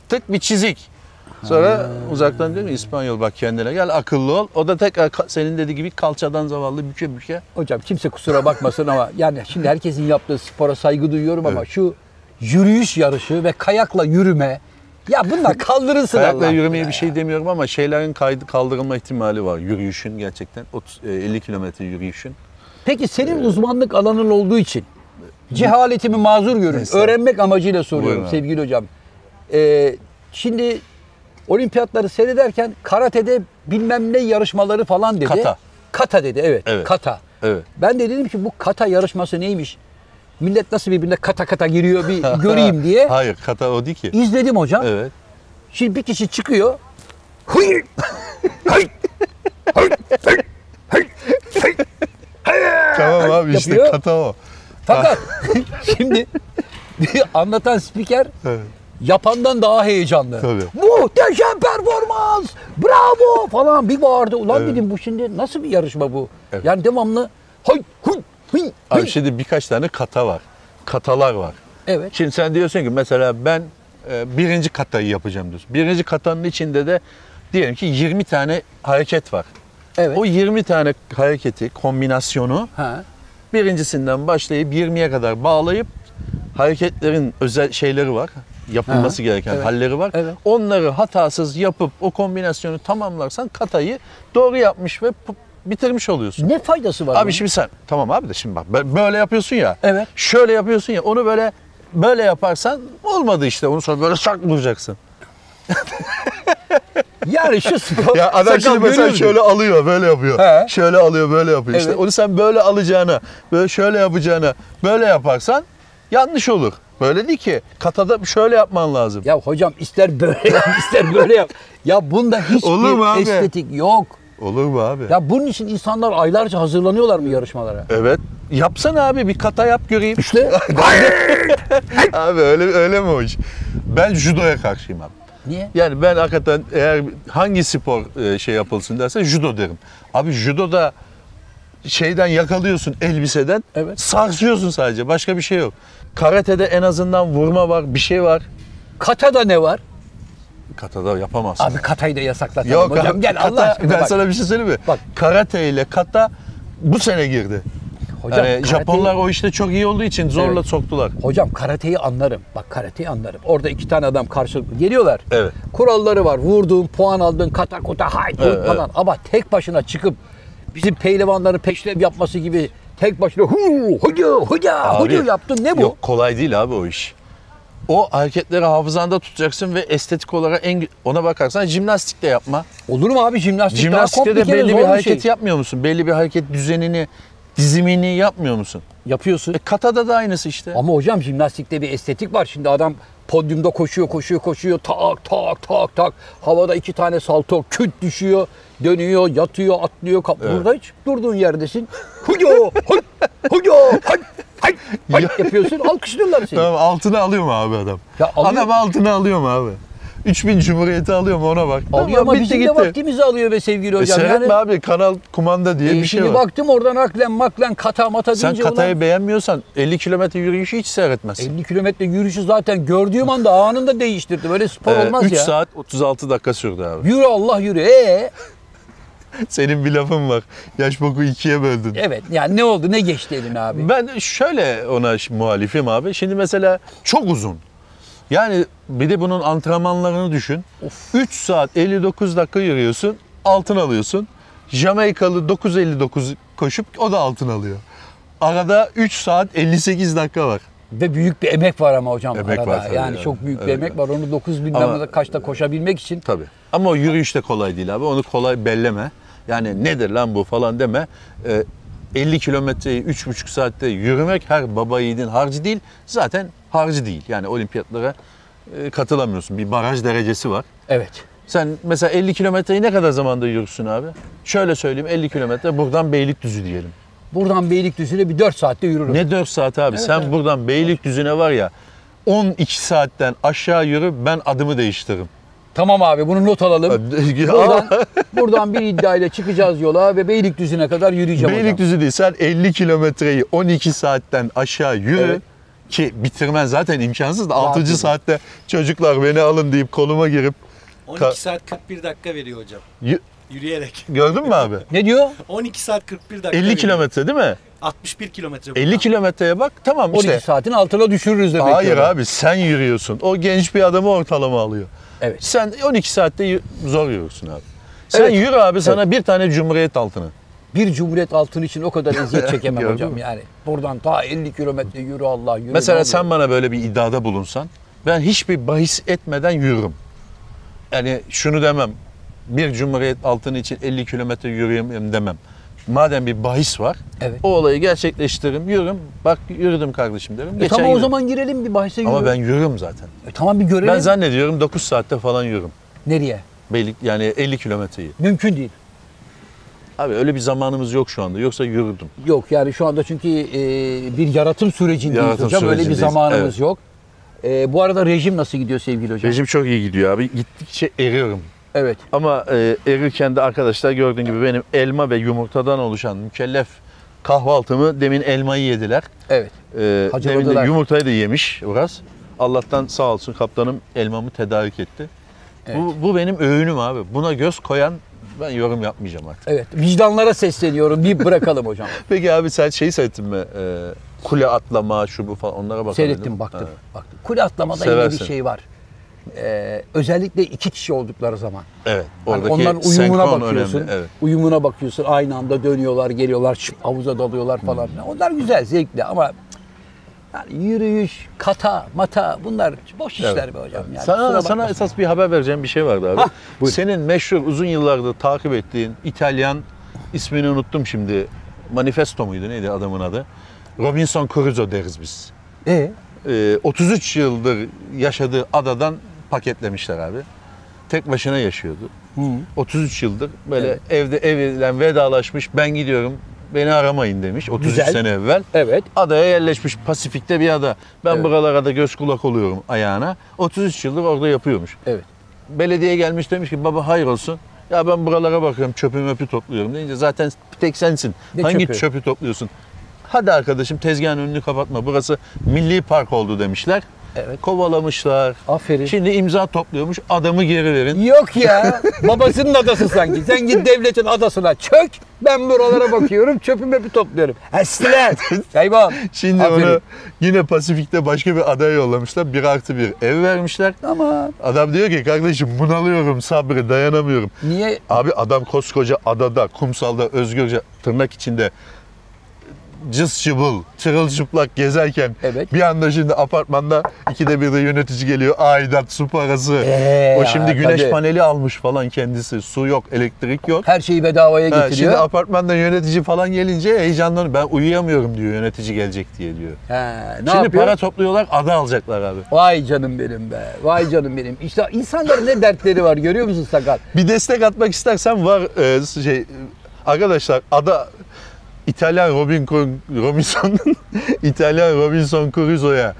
tık bir çizik. Sonra uzaktan diyorum İspanyol bak kendine gel akıllı ol. O da tekrar senin dediği gibi kalçadan zavallı büke büke. Hocam kimse kusura bakmasın ama yani şimdi herkesin yaptığı spora saygı duyuyorum ama şu yürüyüş yarışı ve kayakla yürüme ya bunlar kaldırılsın Kayakla Allah yürümeye bir şey demiyorum ama şeylerin kaydı, kaldırılma ihtimali var. Yürüyüşün gerçekten 30, e, 50 kilometre yürüyüşün. Peki senin uzmanlık alanın olduğu için cehaletimi mazur görün. Öğrenmek amacıyla soruyorum Buyurun sevgili hocam. Ee, şimdi olimpiyatları seyrederken karatede bilmem ne yarışmaları falan dedi. Kata. Kata dedi evet. Evet. Kata. Evet. Ben de dedim ki bu kata yarışması neymiş? Millet nasıl birbirine kata kata giriyor bir göreyim diye. Hayır kata o değil ki. İzledim hocam. Evet. Şimdi bir kişi çıkıyor. Hıy! Hıy! Hıy! Hıy! Hıy! Tamam abi işte Yapıyor. kata o. Fakat şimdi anlatan spiker Evet. Yapandan daha heyecanlı. Tabii. Muhteşem performans! Bravo! falan bir bağırdı. Ulan Evet. dedim bu şimdi nasıl bir yarışma bu? Evet. Yani devamlı hıy hıy hıy Abi şimdi birkaç tane kata var. Katalar var. Evet. Şimdi sen diyorsun ki mesela ben e, birinci katayı yapacağım diyorsun. Birinci katanın içinde de diyelim ki 20 tane hareket var. Evet. O 20 tane hareketi, kombinasyonu Ha. birincisinden başlayıp 20'ye kadar bağlayıp hareketlerin özel şeyleri var. Yapılması gereken evet, halleri var. evet. Onları hatasız yapıp o kombinasyonu tamamlarsan katayı doğru yapmış ve bitirmiş oluyorsun. Ne faydası var? Abi bunun? şimdi sen tamam abi de şimdi bak bö- böyle yapıyorsun ya. Evet. Şöyle yapıyorsun ya onu böyle böyle yaparsan olmadı işte. Onu sonra böyle sak vuracaksın. Yani şu spor. Ya adam şimdi mesela şöyle alıyor, böyle yapıyor. He. Şöyle alıyor, böyle yapıyor. İşte Evet. onu sen böyle alacağına, böyle şöyle yapacağına, böyle yaparsan yanlış olur. Böyle değil ki. Katada şöyle yapman lazım. Ya hocam ister böyle yap ister böyle yap. Ya bunda hiçbir estetik yok. Olur mu abi? Ya bunun için insanlar aylarca hazırlanıyorlar mı yarışmalara? Evet. Yapsana abi bir kata yap göreyim. İşte abi öyle öyle mi o iş? Ben judoya karşıyım abi. niye? Yani ben hakikaten eğer hangi spor e, şey yapılsın derse judo derim. Abi judoda şeyden yakalıyorsun elbiseden Evet. sarsıyorsun sadece başka bir şey yok. Karate'de en azından vurma var bir şey var. Kata'da ne var? Katada yapamazsın. Abi katayı da yasaklatalım Yok hocam. Gel kata- Allah aşkına Ben bak. sana bir şey söyleyeyim mi? Bak. Karate ile kata bu sene girdi. Hocam, yani karateyi- Japonlar o işte çok iyi olduğu için zorla Evet. soktular. Hocam karateyi anlarım. Bak karateyi anlarım. Orada iki tane adam karşılıklı geliyorlar. Evet. Kuralları var. Vurduğun, puan aldın, kata kuta hay Evet, falan. Ama tek başına çıkıp bizim pehlivanların peşrev yapması gibi tek başına hu hoca Abi, hoca yaptın. Ne bu? Yok kolay değil abi o iş. O hareketleri hafızanda tutacaksın ve estetik olarak en ona bakarsan jimnastik de yapma. Olur mu abi jimnastik, Jimnastikte de belli bir şey. hareket yapmıyor musun? Belli bir hareket düzenini, dizimini yapmıyor musun? yapıyorsun. E katada da aynısı işte. Ama hocam jimnastikte bir estetik var. Şimdi adam podyumda koşuyor, koşuyor, koşuyor. Tak, tak, tak, tak. Havada iki tane salto küt düşüyor. Dönüyor, yatıyor, atlıyor. Kap- Burada hiç durduğun yerdesin. Huyo, huy, huyo, huy, hay, hay yapıyorsun. Alkışlıyorlar seni. Tamam altına alıyor mu abi adam? Ya alıyor. Adam altına alıyor mu abi? 3000 Cumhuriyeti alıyor mu ona bak. Alıyor ama bitti bizim de gitti. vaktimizi alıyor be sevgili E hocam. seyretme yani, abi kanal kumanda diye E, bir şey var. baktım oradan aklen maklen kata mata Sen deyince katayı ulan beğenmiyorsan 50 kilometre yürüyüşü hiç seyretmezsin. 50 kilometre yürüyüşü zaten gördüğüm anda anında değiştirdi. Böyle spor olmaz 3 ya. Ee, saat 36 dakika sürdü abi. Yürü Allah yürü. Ee, Senin bir lafın var. Yaş boku ikiye böldün. evet yani ne oldu ne geçti eline abi? Ben şöyle ona muhalifim abi. Şimdi mesela çok uzun. Yani bir de bunun antrenmanlarını düşün. 3 saat 59 dakika yürüyorsun, altın alıyorsun. Jamaikalı 9.59 koşup o da altın alıyor. Arada 3 saat 58 dakika var. Ve büyük bir emek var ama hocam Emek arada. var yani ya. çok büyük bir Evet. emek var. Onu 9 bilmem Ama- ne kaçta koşabilmek için. Tabii. Ama o yürüyüş de kolay değil abi. Onu kolay belleme. Yani nedir lan bu falan deme. Ee, 50 kilometreyi 3,5 saatte yürümek her baba yiğidin harcı değil. Zaten harcı değil. Yani olimpiyatlara e, katılamıyorsun. Bir baraj derecesi var. Evet. Sen mesela 50 kilometreyi ne kadar zamanda yürürsün abi? Şöyle söyleyeyim 50 kilometre buradan Beylikdüzü diyelim. Buradan Beylikdüzü'ne bir 4 saatte yürürüm. Ne 4 saat abi? Evet, Sen evet. buradan Beylikdüzü'ne var ya 12 saatten aşağı yürü ben adımı değiştiririm. Tamam abi bunu not alalım. Buradan, buradan bir iddiayla çıkacağız yola ve Beylikdüzü'ne kadar yürüyeceğim hocam. Beylikdüzü değil sen 50 kilometreyi 12 saatten aşağı yürü. Evet. Ki bitirmen zaten imkansız da Rahat 6. yürü. saatte çocuklar beni alın deyip koluma girip 12 Ka- saat 41 dakika veriyor hocam. y- Yürüyerek. gördün mü abi? Ne diyor? 12 saat 41 dakika 50 veriyor. kilometre değil mi? 61 kilometre 50 buradan. kilometreye bak tamam 12 işte. saatin altına düşürürüz demek Hayır abi sen yürüyorsun. O genç bir adamı ortalama alıyor. Evet. Sen 12 saatte zor yürürsün abi. Sen Evet. yürü abi sana bir tane cumhuriyet altını. Bir cumhuriyet altın için o kadar eziyet çekemem hocam yani. Buradan ta 50 kilometre yürü Allah yürü. Mesela ne sen bana böyle bir iddiada bulunsan ben hiçbir bahis etmeden yürürüm. Yani şunu demem. Bir cumhuriyet altını için 50 kilometre yürüyeyim demem. Madem bir bahis var, Evet. o olayı gerçekleştiririm, yürürüm. Bak yürüdüm kardeşim derim. E Geçen tamam o yürüdüm. zaman girelim bir bahse yürü. Ama ben yürürüm zaten. E tamam bir görelim. Ben zannediyorum 9 saatte falan yürürüm. Nereye? Beylik yani 50 kilometreyi. Mümkün değil. Abi öyle bir zamanımız yok şu anda. Yoksa yürürdüm. Yok yani şu anda çünkü e, bir yaratım sürecindeyiz Yaratım hocam. Öyle bir sürecindeyiz, zamanımız evet. yok. E, bu arada rejim nasıl gidiyor sevgili hocam? Rejim çok iyi gidiyor abi. Gittikçe eriyorum. Evet. Ama e, erirken de arkadaşlar gördüğün gibi benim elma ve yumurtadan oluşan mükellef kahvaltımı demin elmayı yediler. Evet. E, demin de yumurtayı da yemiş Uras. Allah'tan sağ olsun kaptanım elmamı tedarik etti. Evet. Bu, bu benim öğünüm abi. Buna göz koyan ben yorum yapmayacağım artık. Evet. Vicdanlara sesleniyorum. Bir bırakalım hocam. Peki abi sen şeyi seyrettin mi? E, kule atlama, şu bu falan onlara bakalım. Seyrettim baktım. baktım. Kule atlamada yine Seversin. bir şey var. Ee, özellikle iki kişi oldukları zaman. Evet. Hani Oradaki onların uyumuna bakıyorsun. önemli. Evet. Uyumuna bakıyorsun. Aynı anda dönüyorlar, geliyorlar, havuza dalıyorlar falan. filan. Onlar güzel, zevkli ama yani yürüyüş, kata, mata bunlar boş işler Evet. be hocam. Yani. sana sana bakmasın. esas bir haber vereceğim bir şey vardı abi. Buyur. Senin meşhur uzun yıllardır takip ettiğin İtalyan ismini unuttum şimdi. Manifesto muydu neydi adamın adı? Robinson Crusoe deriz biz. Ee? Ee, 33 yıldır yaşadığı adadan paketlemişler abi. Tek başına yaşıyordu. 33 yıldır böyle Evet. evde eviyle vedalaşmış. Ben gidiyorum. Beni aramayın demiş 33 Güzel. sene evvel. Evet. Adaya yerleşmiş Pasifik'te bir ada. Ben Evet. buralara da göz kulak oluyorum ayağına. 33 yıldır orada yapıyormuş. Evet. Belediye gelmiş demiş ki baba hayır olsun. Ya ben buralara bakıyorum çöpü möpü topluyorum deyince zaten tek sensin. Ne Hangi çöpü? çöpü topluyorsun? Hadi arkadaşım tezgahın önünü kapatma. Burası milli park oldu demişler. Evet. Kovalamışlar. Aferin. Şimdi imza topluyormuş. Adamı geri verin. Yok ya. Babasının adası sanki. Sen git devletin adasına çök. Ben buralara bakıyorum. Çöpümü bir topluyorum. Estiler. Kaybol. Şimdi Aferin. onu yine Pasifik'te başka bir adaya yollamışlar. Bir artı bir ev vermişler. Ama Adam diyor ki kardeşim bunalıyorum sabrı dayanamıyorum. niye Abi adam koskoca adada, kumsalda özgürce tırnak içinde cız çıbıl, çırılçıplak gezerken Evet. bir anda şimdi apartmanda ikide bir de yönetici geliyor. Aidat, su parası. Ee, o şimdi güneş tabii. paneli almış falan kendisi. Su yok, elektrik yok. her şeyi bedavaya Ha, getiriyor? şimdi apartmanda yönetici falan gelince heyecanlanıyor. Ben uyuyamıyorum diyor yönetici gelecek diye diyor. He, ne şimdi yapıyor? para topluyorlar, ada alacaklar abi. Vay canım benim be. Vay canım benim. İşte insanların ne dertleri var görüyor musun sakal? Bir destek atmak istersen var e, şey arkadaşlar ada İtalyan Robin Robinson'un İtalyan Robinson Crusoe'ya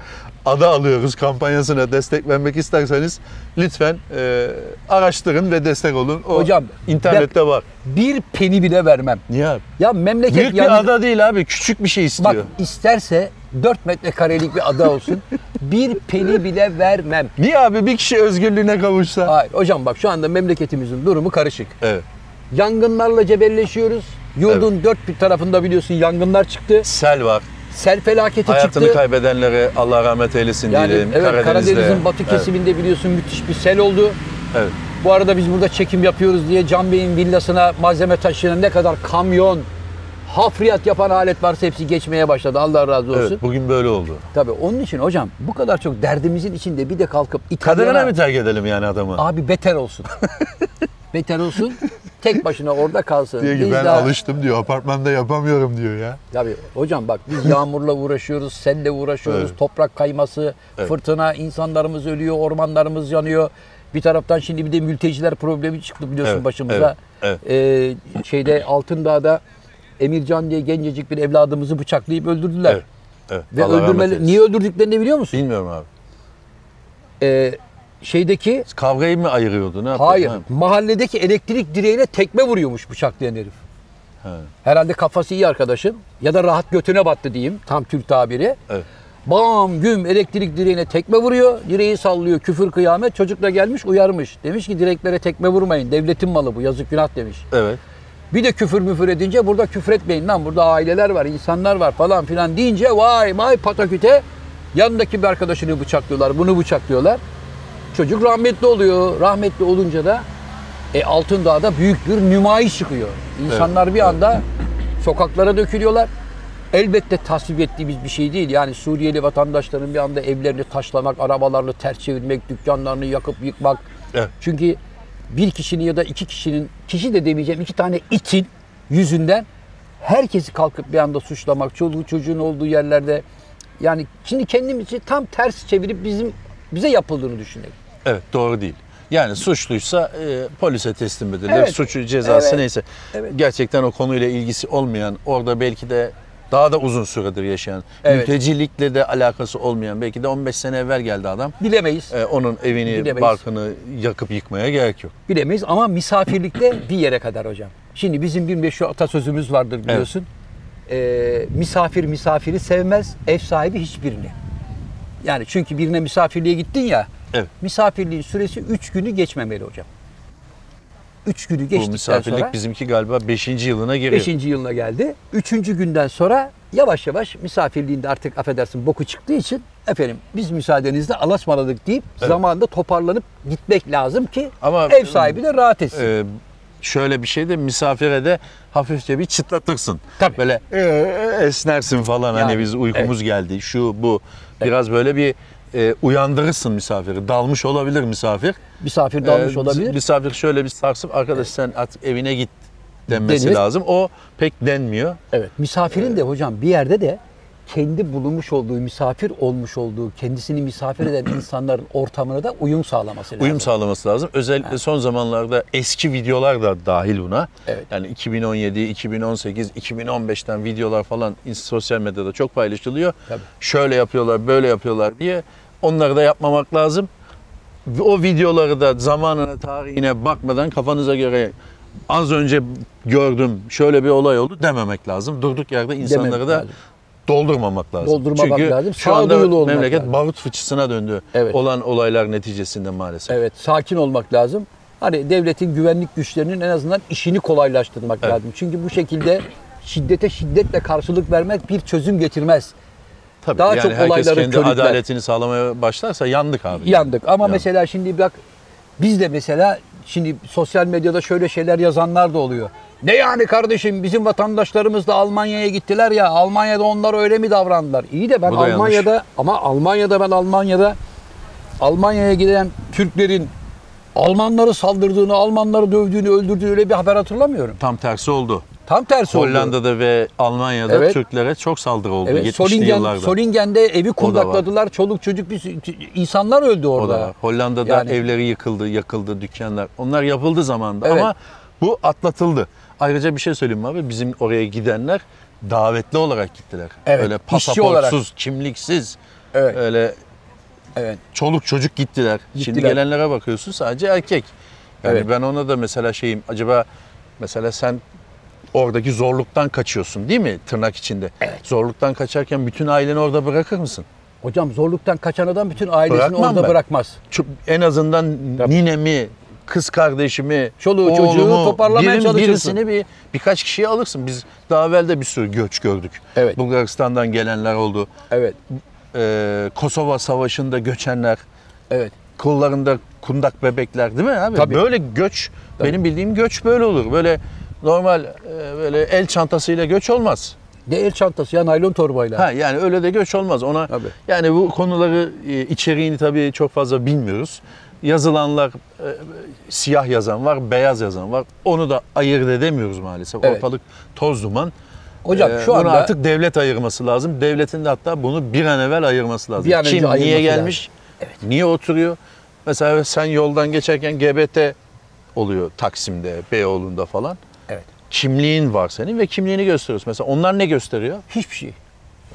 ada alıyoruz kampanyasına destek vermek isterseniz lütfen e, araştırın ve destek olun. O Hocam, internette var. Bir peni bile vermem. Niye abi? Ya memleket Büyük yani- bir ada değil abi. Küçük bir şey istiyor. Bak isterse 4 metrekarelik bir ada olsun. bir peni bile vermem. Niye abi bir kişi özgürlüğüne kavuşsa? Hayır hocam bak şu anda memleketimizin durumu karışık. Evet. Yangınlarla cebelleşiyoruz. Yurdun dört bir tarafında biliyorsun yangınlar çıktı. Sel var. Sel felaketi Hayatını çıktı. kaybedenlere Allah rahmet eylesin Yani diyelim. evet Karadeniz'de. Karadeniz'in batı Evet, kesiminde biliyorsun müthiş bir sel oldu. Evet. Bu arada biz burada çekim yapıyoruz diye Can Bey'in villasına malzeme taşıyan ne kadar kamyon, hafriyat yapan alet varsa hepsi geçmeye başladı. Allah razı olsun. Evet, bugün böyle oldu. Tabii onun için hocam bu kadar çok derdimizin içinde bir de kalkıp İtalyana... Kaderine mi terk edelim yani adamı? Abi beter olsun. beter olsun. Tek başına orada kalsın. Diyor ki Biz ben daha- alıştım diyor. Apartmanda yapamıyorum diyor ya. Tabii hocam bak biz yağmurla uğraşıyoruz, selle uğraşıyoruz, Evet. toprak kayması, Evet. fırtına, insanlarımız ölüyor, ormanlarımız yanıyor. Bir taraftan şimdi bir de mülteciler problemi çıktı biliyorsun Evet, başımıza. evet, Ee, şeyde Altındağ'da Emircan diye gencecik bir evladımızı bıçaklayıp öldürdüler. Evet. Evet. Ve Allah öldürmeli niye öldürdüklerini biliyor musun? Bilmiyorum abi. Ee, şeydeki Kavgayı mı ayırıyordu? Ne yapıyordu? hayır Ha. mahalledeki elektrik direğine tekme vuruyormuş bıçaklayan herif. Ha. Herhalde kafası iyi arkadaşın ya da rahat götüne battı diyeyim tam Türk tabiri. Evet. Bam güm elektrik direğine tekme vuruyor. Direği sallıyor küfür kıyamet. Çocuk da gelmiş uyarmış. Demiş ki direklere tekme vurmayın. Devletin malı bu yazık günah demiş. Evet. Bir de küfür müfür edince burada küfür etmeyin lan. Burada aileler var, insanlar var falan filan deyince vay vay pataküte yanındaki bir arkadaşını bıçaklıyorlar. Bunu bıçaklıyorlar. Çocuk rahmetli oluyor. Rahmetli olunca da e, Altındağ'da büyük bir nümayiş çıkıyor. İnsanlar bir anda sokaklara dökülüyorlar. Elbette tasvip ettiğimiz bir şey değil. Yani Suriyeli vatandaşların bir anda evlerini taşlamak, arabalarını ters çevirmek, dükkanlarını yakıp yıkmak. Evet. Çünkü bir kişinin ya da iki kişinin, kişi de demeyeceğim iki tane itin yüzünden herkesi kalkıp bir anda suçlamak, çoluğu çocuğun olduğu yerlerde yani şimdi kendimizi tam ters çevirip bizim bize yapıldığını düşünelim. Evet doğru değil. Yani suçluysa e, polise teslim edilir. Evet. Suçu cezası Evet. neyse. Evet. Gerçekten o konuyla ilgisi olmayan, orada belki de daha da uzun süredir yaşayan, Evet. mültecilikle de alakası olmayan, belki de 15 sene evvel geldi adam. Bilemeyiz. E, onun evini, Bilemeyiz. barkını yakıp yıkmaya gerek yok. Bilemeyiz ama misafirlikte bir yere kadar hocam. Şimdi bizim bir meşhur atasözümüz vardır biliyorsun. Ee, misafir misafiri sevmez, ev sahibi hiçbirini. Yani çünkü birine misafirliğe gittin ya, Evet. misafirliğin süresi 3 günü geçmemeli hocam. 3 günü Bu geçtikten misafirlik sonra bizimki galiba 5. yılına giriyor. 5. yılına geldi. 3. günden sonra yavaş yavaş misafirliğinde artık affedersin boku çıktığı için efendim biz müsaadenizle alasmaladık deyip zamanında toparlanıp gitmek lazım ki Ama- ev sahibi de rahat etsin. Ee, şöyle bir şey de misafire de hafifçe bir çıtlatırsın. Tabii. Böyle "Ee, esnersin falan hani Yani, biz uykumuz geldi şu bu. Biraz böyle bir e, uyandırırsın misafiri. Dalmış olabilir misafir. Misafir dalmış Ee, olabilir. Misafir şöyle bir sarsıp arkadaş sen artık evine git denmesi Denir. lazım. O pek denmiyor. Evet. Misafirin de hocam bir yerde de kendi bulunmuş olduğu, misafir olmuş olduğu, kendisini misafir eden insanların ortamına da uyum sağlaması lazım. Uyum sağlaması lazım. Özellikle son zamanlarda eski videolar da dahil buna. Evet. Yani 2017, 2018, 2015'ten videolar falan sosyal medyada çok paylaşılıyor. Tabii. Şöyle yapıyorlar, böyle yapıyorlar diye onları da yapmamak lazım. O videoları da zamanına, tarihine bakmadan kafanıza göre az önce gördüm, şöyle bir olay oldu dememek lazım. Durduk yerde insanları Dememek da lazım. doldurmamak lazım. Doldurmamak Çünkü lazım, şu anda sağduyulu memleket lazım. barut fıçısına döndü Evet. olan olaylar neticesinde maalesef. Evet, sakin olmak lazım. Hani devletin güvenlik güçlerinin en azından işini kolaylaştırmak Evet. lazım. Çünkü bu şekilde şiddete şiddetle karşılık vermek bir çözüm getirmez. Tabii Daha yani çok herkes olayları kendi körükler. adaletini sağlamaya başlarsa yandık abi. Yandık. Ama Yandık. mesela şimdi bak biz de mesela şimdi sosyal medyada şöyle şeyler yazanlar da oluyor. Ne yani kardeşim bizim vatandaşlarımız da Almanya'ya gittiler ya Almanya'da onlar öyle mi davrandılar? İyi de ben Bu da yanlış. Almanya'da ama Almanya'da ben Almanya'da Almanya'ya giden Türklerin Almanları saldırdığını, Almanları dövdüğünü, öldürdüğünü öyle bir haber hatırlamıyorum. Tam tersi oldu. Tam tersi oldu. Hollanda'da ve Almanya'da Evet. Türklere çok saldırı oldu Evet, 70'li Solingen, yıllarda. Solingen'de evi kundakladılar. Çoluk çocuk bir insanlar öldü o orada. da var. Hollanda'da Yani- evleri yıkıldı, yakıldı, dükkanlar. Onlar yapıldı zamanında Evet. ama bu atlatıldı. Ayrıca bir şey söyleyeyim abi. Bizim oraya gidenler davetli olarak gittiler. Evet, Öyle pasaportsuz, kimliksiz. Evet. Öyle Evet. çoluk çocuk gittiler. Şimdi Gittiler. gelenlere bakıyorsun sadece erkek. Yani Evet. ben ona da mesela şeyim acaba mesela sen oradaki zorluktan kaçıyorsun değil mi tırnak içinde? Zorluktan kaçarken bütün aileni orada bırakır mısın? Hocam zorluktan kaçan adam bütün ailesini Bırakmam orada ben. bırakmaz. Şu- En azından ninemi, kız kardeşimi, Çoluğu, çocuğu oğlumu, toparlamaya birin- çalışırsın. Birisini bir birkaç kişiyi alırsın. Biz daha evvel de bir sürü göç gördük. Evet. Bulgaristan'dan gelenler oldu. Evet. Ee, Kosova Savaşı'nda göçenler. Evet. kollarında kundak bebekler değil mi abi? Tabii. Böyle göç, benim bildiğim göç böyle olur. Böyle normal e, böyle el çantasıyla göç olmaz. Ne el çantası ya naylon torbayla. Ha yani öyle de göç olmaz. Ona Tabii. yani bu konuları e, içeriğini tabii çok fazla bilmiyoruz. Yazılanlar e, siyah yazan var, beyaz yazan var. Onu da ayırt edemiyoruz maalesef. Evet. Ortalık toz duman. Hocam Ee, şu anda artık devlet ayırması lazım. Devletin de hatta bunu bir an evvel ayırması lazım. Bir an Kim niye gelmiş? Niye oturuyor? Mesela sen yoldan geçerken GBT oluyor Taksim'de, Beyoğlu'nda falan. Evet. Kimliğin var senin ve kimliğini gösteriyorsun. Mesela onlar ne gösteriyor? hiçbir şey.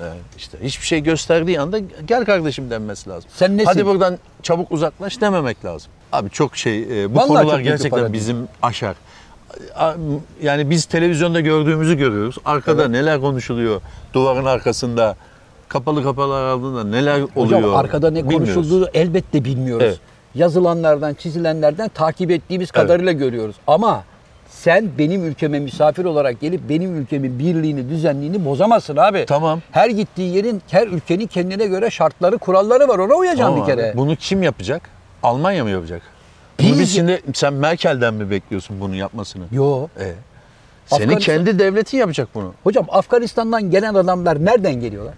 Evet, işte hiçbir şey gösterdiği anda gel kardeşim denmesi lazım. Sen nesin? Hadi buradan çabuk uzaklaş dememek lazım. Abi çok şey e, bu Vallahi konular gerçekten bizim aşar. Yani biz televizyonda gördüğümüzü görüyoruz. Arkada Evet. neler konuşuluyor? Duvarın arkasında kapalı kapalı aralığında neler oluyor? Hocam arkada ne bilmiyoruz. konuşulduğunu elbette bilmiyoruz. Evet. Yazılanlardan, çizilenlerden takip ettiğimiz kadarıyla görüyoruz. Ama sen benim ülkeme misafir olarak gelip benim ülkemin birliğini, düzenliğini bozamazsın abi. Tamam. Her gittiği yerin, her ülkenin kendine göre şartları, kuralları var. Ona uyacaksın Tamam bir abi. kere. Bunu kim yapacak? Almanya mı yapacak? Bunu Biz- biz şimdi sen Merkel'den mi bekliyorsun bunu yapmasını? Yo. E, senin Afganistan- kendi devletin yapacak bunu. Hocam Afganistan'dan gelen adamlar nereden geliyorlar?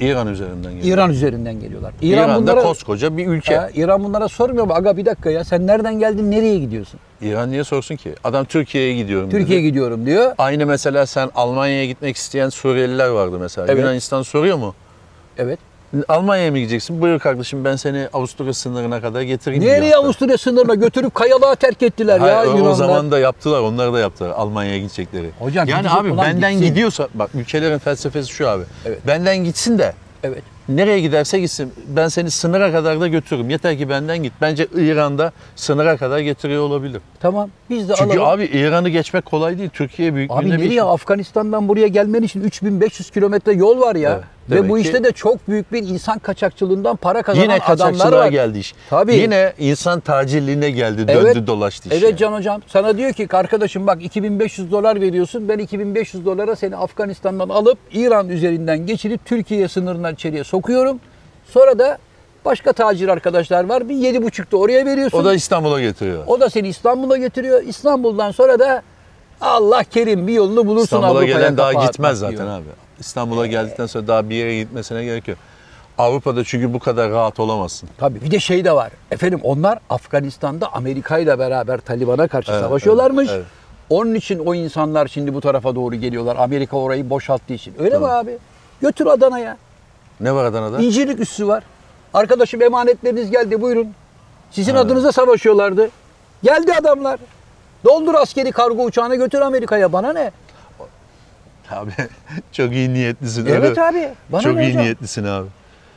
İran üzerinden geliyor. İran üzerinden geliyorlar. İran İran'da bunlara, koskoca bir ülke. Ha, İran bunlara sormuyor mu? Aga bir dakika ya sen nereden geldin, nereye gidiyorsun? İran niye sorsun ki? Adam Türkiye'ye gidiyorum dedi. Türkiye'ye gidiyorum diyor. Aynı mesela sen Almanya'ya gitmek isteyen Suriyeliler vardı mesela. Evet. Yunanistan soruyor mu? Evet. Almanya'ya mı gideceksin? Buyur kardeşim ben seni Avusturya sınırına kadar getireyim. Nereye diyor. Avusturya sınırına götürüp kayalığa terk ettiler ya o- Yunanlar. o zaman da yaptılar. Onlar da yaptılar Almanya'ya gidecekleri. Hocam yani abi benden gitsin. gidiyorsa bak ülkelerin felsefesi şu abi. Evet. Benden gitsin de Evet. Nereye giderse gitsin ben seni sınıra kadar da götürürüm. Yeter ki benden git. Bence İran'da sınıra kadar getiriyor olabilir. Tamam. Biz de Çünkü alalım. abi İran'ı geçmek kolay değil. Türkiye büyük Abi nereye Afganistan'dan buraya gelmen için 3500 kilometre yol var ya. Evet. Ve Demek bu ki- işte de çok büyük bir insan kaçakçılığından para kazanan Yine adamlar var. geldi iş. Tabii. Yine insan tacirliğine geldi, döndü Evet. dolaştı iş. Evet yani. Can Hocam sana diyor ki arkadaşım bak 2500 dolar veriyorsun ben 2500 dolara seni Afganistan'dan alıp İran üzerinden geçirip Türkiye sınırından içeriye sokuyorum. Sonra da başka tacir arkadaşlar var bir 7,5'da oraya veriyorsun. O da İstanbul'a getiriyor. O da seni İstanbul'a getiriyor. İstanbul'dan sonra da Allah kerim bir yolunu bulursun İstanbul'a gelen daha gitmez zaten diyor. abi. İstanbul'a geldikten sonra daha bir yere gitmesine gerek yok. Avrupa'da çünkü bu kadar rahat olamazsın. Tabii bir de şey de var. Efendim onlar Afganistan'da Amerika ile beraber Taliban'a karşı Evet, savaşıyorlarmış. evet, evet. Onun için o insanlar şimdi bu tarafa doğru geliyorlar. Amerika orayı boşalttığı için. Öyle mi Tamam. abi? Götür Adana'ya. Ne var Adana'da? İncirlik üssü var. Arkadaşım emanetleriniz geldi buyurun. Sizin Ha. adınıza savaşıyorlardı. Geldi adamlar. Doldur askeri kargo uçağına götür Amerika'ya. Bana ne? Abi çok iyi niyetlisin. Evet öyle. abi. Bana çok ne iyi hocam? niyetlisin abi.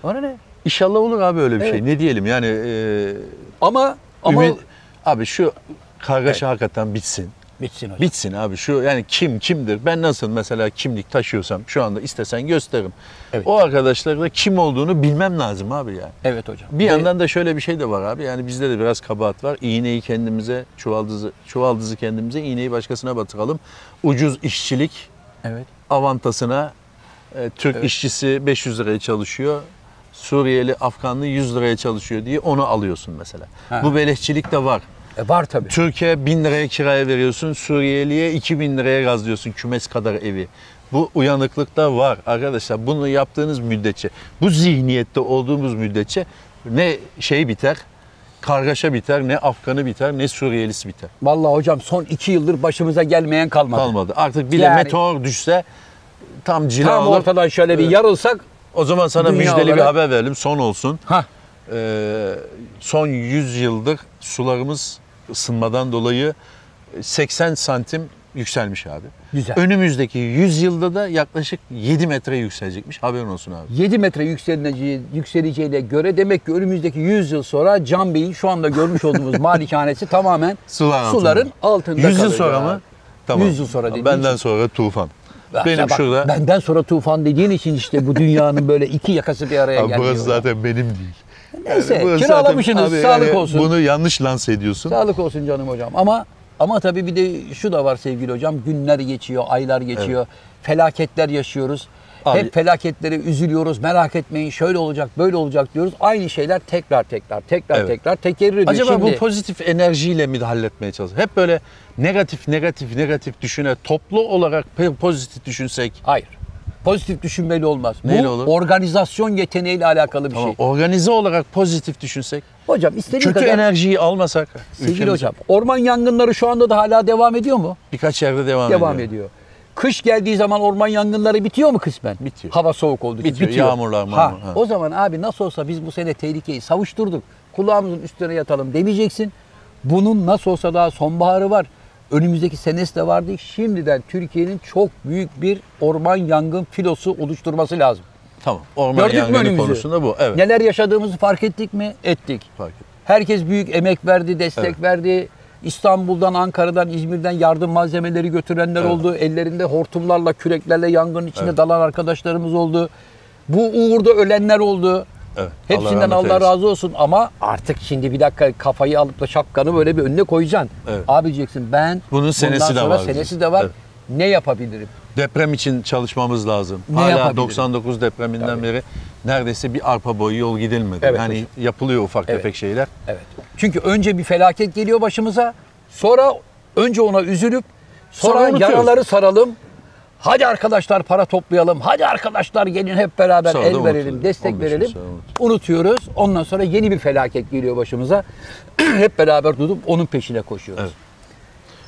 Bana ne? İnşallah olur abi öyle bir Evet. şey. Ne diyelim yani e, Ama ama ümit- abi şu kargaşa hakikaten bitsin. bitsin hocam. Bitsin abi şu yani kim kimdir? Ben nasıl mesela kimlik taşıyorsam şu anda istesen gösteririm. Evet. O arkadaşlar da kim olduğunu bilmem lazım abi yani. Evet hocam. Bir Ve- yandan da şöyle bir şey de var abi. Yani bizde de biraz kabahat var. İğneyi kendimize, çuvaldızı, çuvaldızı kendimize, iğneyi başkasına batıralım. Ucuz işçilik Evet. avantasına e, Türk Evet. işçisi 500 liraya çalışıyor. Suriyeli, Afganlı 100 liraya çalışıyor diye onu alıyorsun mesela. Ha. Bu beleşçilik de var. E var tabii. Türkiye 1000 liraya kiraya veriyorsun, Suriyeliye 2000 liraya gazlıyorsun kümes kadar evi. Bu uyanıklık da var arkadaşlar. Bunu yaptığınız müddetçe, bu zihniyette olduğumuz müddetçe ne şey biter, kargaşa biter, ne Afganı biter, ne Suriyelisi biter. Vallahi hocam son iki yıldır başımıza gelmeyen kalmadı. Kalmadı. Artık bile Yani- meteor düşse tam cila Tam alır. ortadan şöyle bir yarılsak O zaman sana müjdeli bir olarak- haber verelim. Son olsun. ha Ee, son 100 yıldır sularımız ısınmadan dolayı 80 santim yükselmiş abi. Güzel. Önümüzdeki 100 yılda da yaklaşık 7 metre yükselecekmiş. Haberin olsun abi. 7 metre yükseleceği, yükseleceğine göre demek ki önümüzdeki 100 yıl sonra Can Bey'in şu anda görmüş olduğumuz malikanesi tamamen Sular suların altında 100 yıl sonra mı? 100 yıl sonra dediğin Benden için. sonra tufan. Benim bak, şurada Benden sonra tufan dediğin için işte bu dünyanın böyle iki yakası bir araya Abi gelmiyor. burası zaten benim değil. Neyse burası kiralamışsınız zaten- abi sağlık yani olsun. Bunu yanlış lanse ediyorsun. Sağlık olsun canım hocam. Ama ama tabii bir de şu da var sevgili hocam. Günler geçiyor, aylar geçiyor. Felaketler yaşıyoruz. Abi- Hep felaketlere üzülüyoruz. Merak etmeyin şöyle olacak, böyle olacak diyoruz. Aynı şeyler tekrar tekrar, tekrar Evet. tekrar tekerrür ediyor. Acaba Şimdi, bu pozitif enerjiyle mi halletmeye çalışıyor? Hep böyle negatif negatif negatif düşüne toplu olarak pozitif düşünsek Hayır. Pozitif düşünmeli olmaz. Neyle bu olur? organizasyon yeteneğiyle alakalı bir tamam, şey. organize olarak pozitif düşünsek Hocam istediğin kötü kadar enerjiyi almasak sevgili ülkemize hocam orman yangınları şu anda da hala devam ediyor mu? birkaç yerde devam, Devam ediyor. Kış geldiği zaman orman yangınları bitiyor mu kısmen? Bitiyor. Hava soğuk olduğu için Bitiyor, bitiyor. yağmurlar, Ha, mağmur, ha. O zaman abi nasıl olsa biz bu sene tehlikeyi savuşturduk. Kulağımızın üstüne yatalım demeyeceksin. Bunun nasıl olsa daha sonbaharı var. Önümüzdeki senesi de vardı. Şimdiden Türkiye'nin çok büyük bir orman yangın filosu oluşturması lazım. Tamam. Orman Gördük yangını önümüzü? konusunda bu. Evet. Neler yaşadığımızı fark ettik mi? Ettik. Fark et. Herkes büyük emek verdi, destek Evet. verdi. İstanbul'dan, Ankara'dan, İzmir'den yardım malzemeleri götürenler Evet. oldu. Ellerinde hortumlarla, küreklerle yangının içinde Evet. dalan arkadaşlarımız oldu. Bu uğurda ölenler oldu. Evet. Hepsinden Allah, eylesin. razı olsun ama artık şimdi bir dakika kafayı alıp da şapkanı böyle bir önüne koyacaksın. Evet. Abi diyeceksin ben Bunun senesi bundan de sonra var senesi de var. Evet. Ne yapabilirim? Deprem için çalışmamız lazım. Ne Hala yapabilirim? 99 depreminden Tabii. beri neredeyse bir arpa boyu yol gidilmedi. Evet yani hocam. yapılıyor ufak Evet. tefek şeyler. Evet. Çünkü önce bir felaket geliyor başımıza. Sonra önce ona üzülüp sonra, Sonra unutuyoruz. yaraları saralım. Hadi arkadaşlar para toplayalım. Hadi arkadaşlar gelin hep beraber Sonra el verelim, destek 15 yıl verelim. Unutuyoruz. Ondan sonra yeni bir felaket geliyor başımıza. hep beraber tutup onun peşine koşuyoruz. Evet.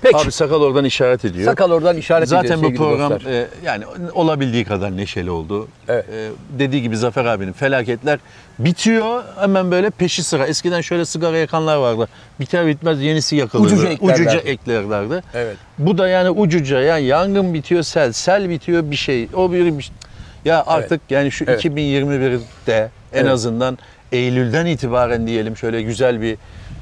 Peki. Abi sakal oradan işaret ediyor. Sakal oradan işaret ediyor Zaten bu program dostlar. e, yani olabildiği kadar neşeli oldu. Evet. E, dediği gibi Zafer abinin felaketler bitiyor hemen böyle peşi sıra. Eskiden şöyle sigara yakanlar vardı. Biter bitmez yenisi yakılırdı. Ucuca eklerlerdi. Ucuca eklerlerdi. Evet. Bu da yani ucuca yani yangın bitiyor sel, sel bitiyor bir şey. O bir, bir- ya artık yani şu Evet. 2021'de en Evet. azından Eylül'den itibaren diyelim şöyle güzel bir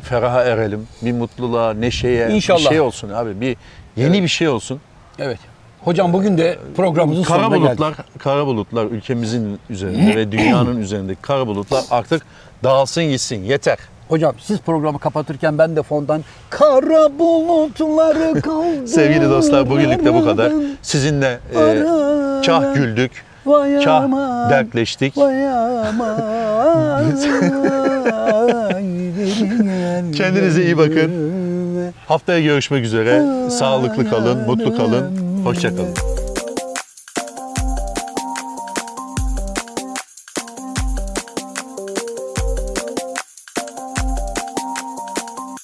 feraha erelim. Bir mutluluğa, neşeye İnşallah. bir şey olsun abi. Bir yeni Evet. bir şey olsun. Evet. Hocam bugün de programımızın Kara sonuna geldik. bulutlar, kara bulutlar ülkemizin üzerinde ve dünyanın üzerindeki kara bulutlar artık dağılsın gitsin. Yeter. Hocam siz programı kapatırken ben de fondan kara bulutları kaldı. Sevgili dostlar bugünlük de bu kadar. Sizinle e, kah güldük, kah dertleştik. Kendinize iyi bakın. Haftaya görüşmek üzere. Sağlıklı kalın, mutlu kalın. Hoşça kalın.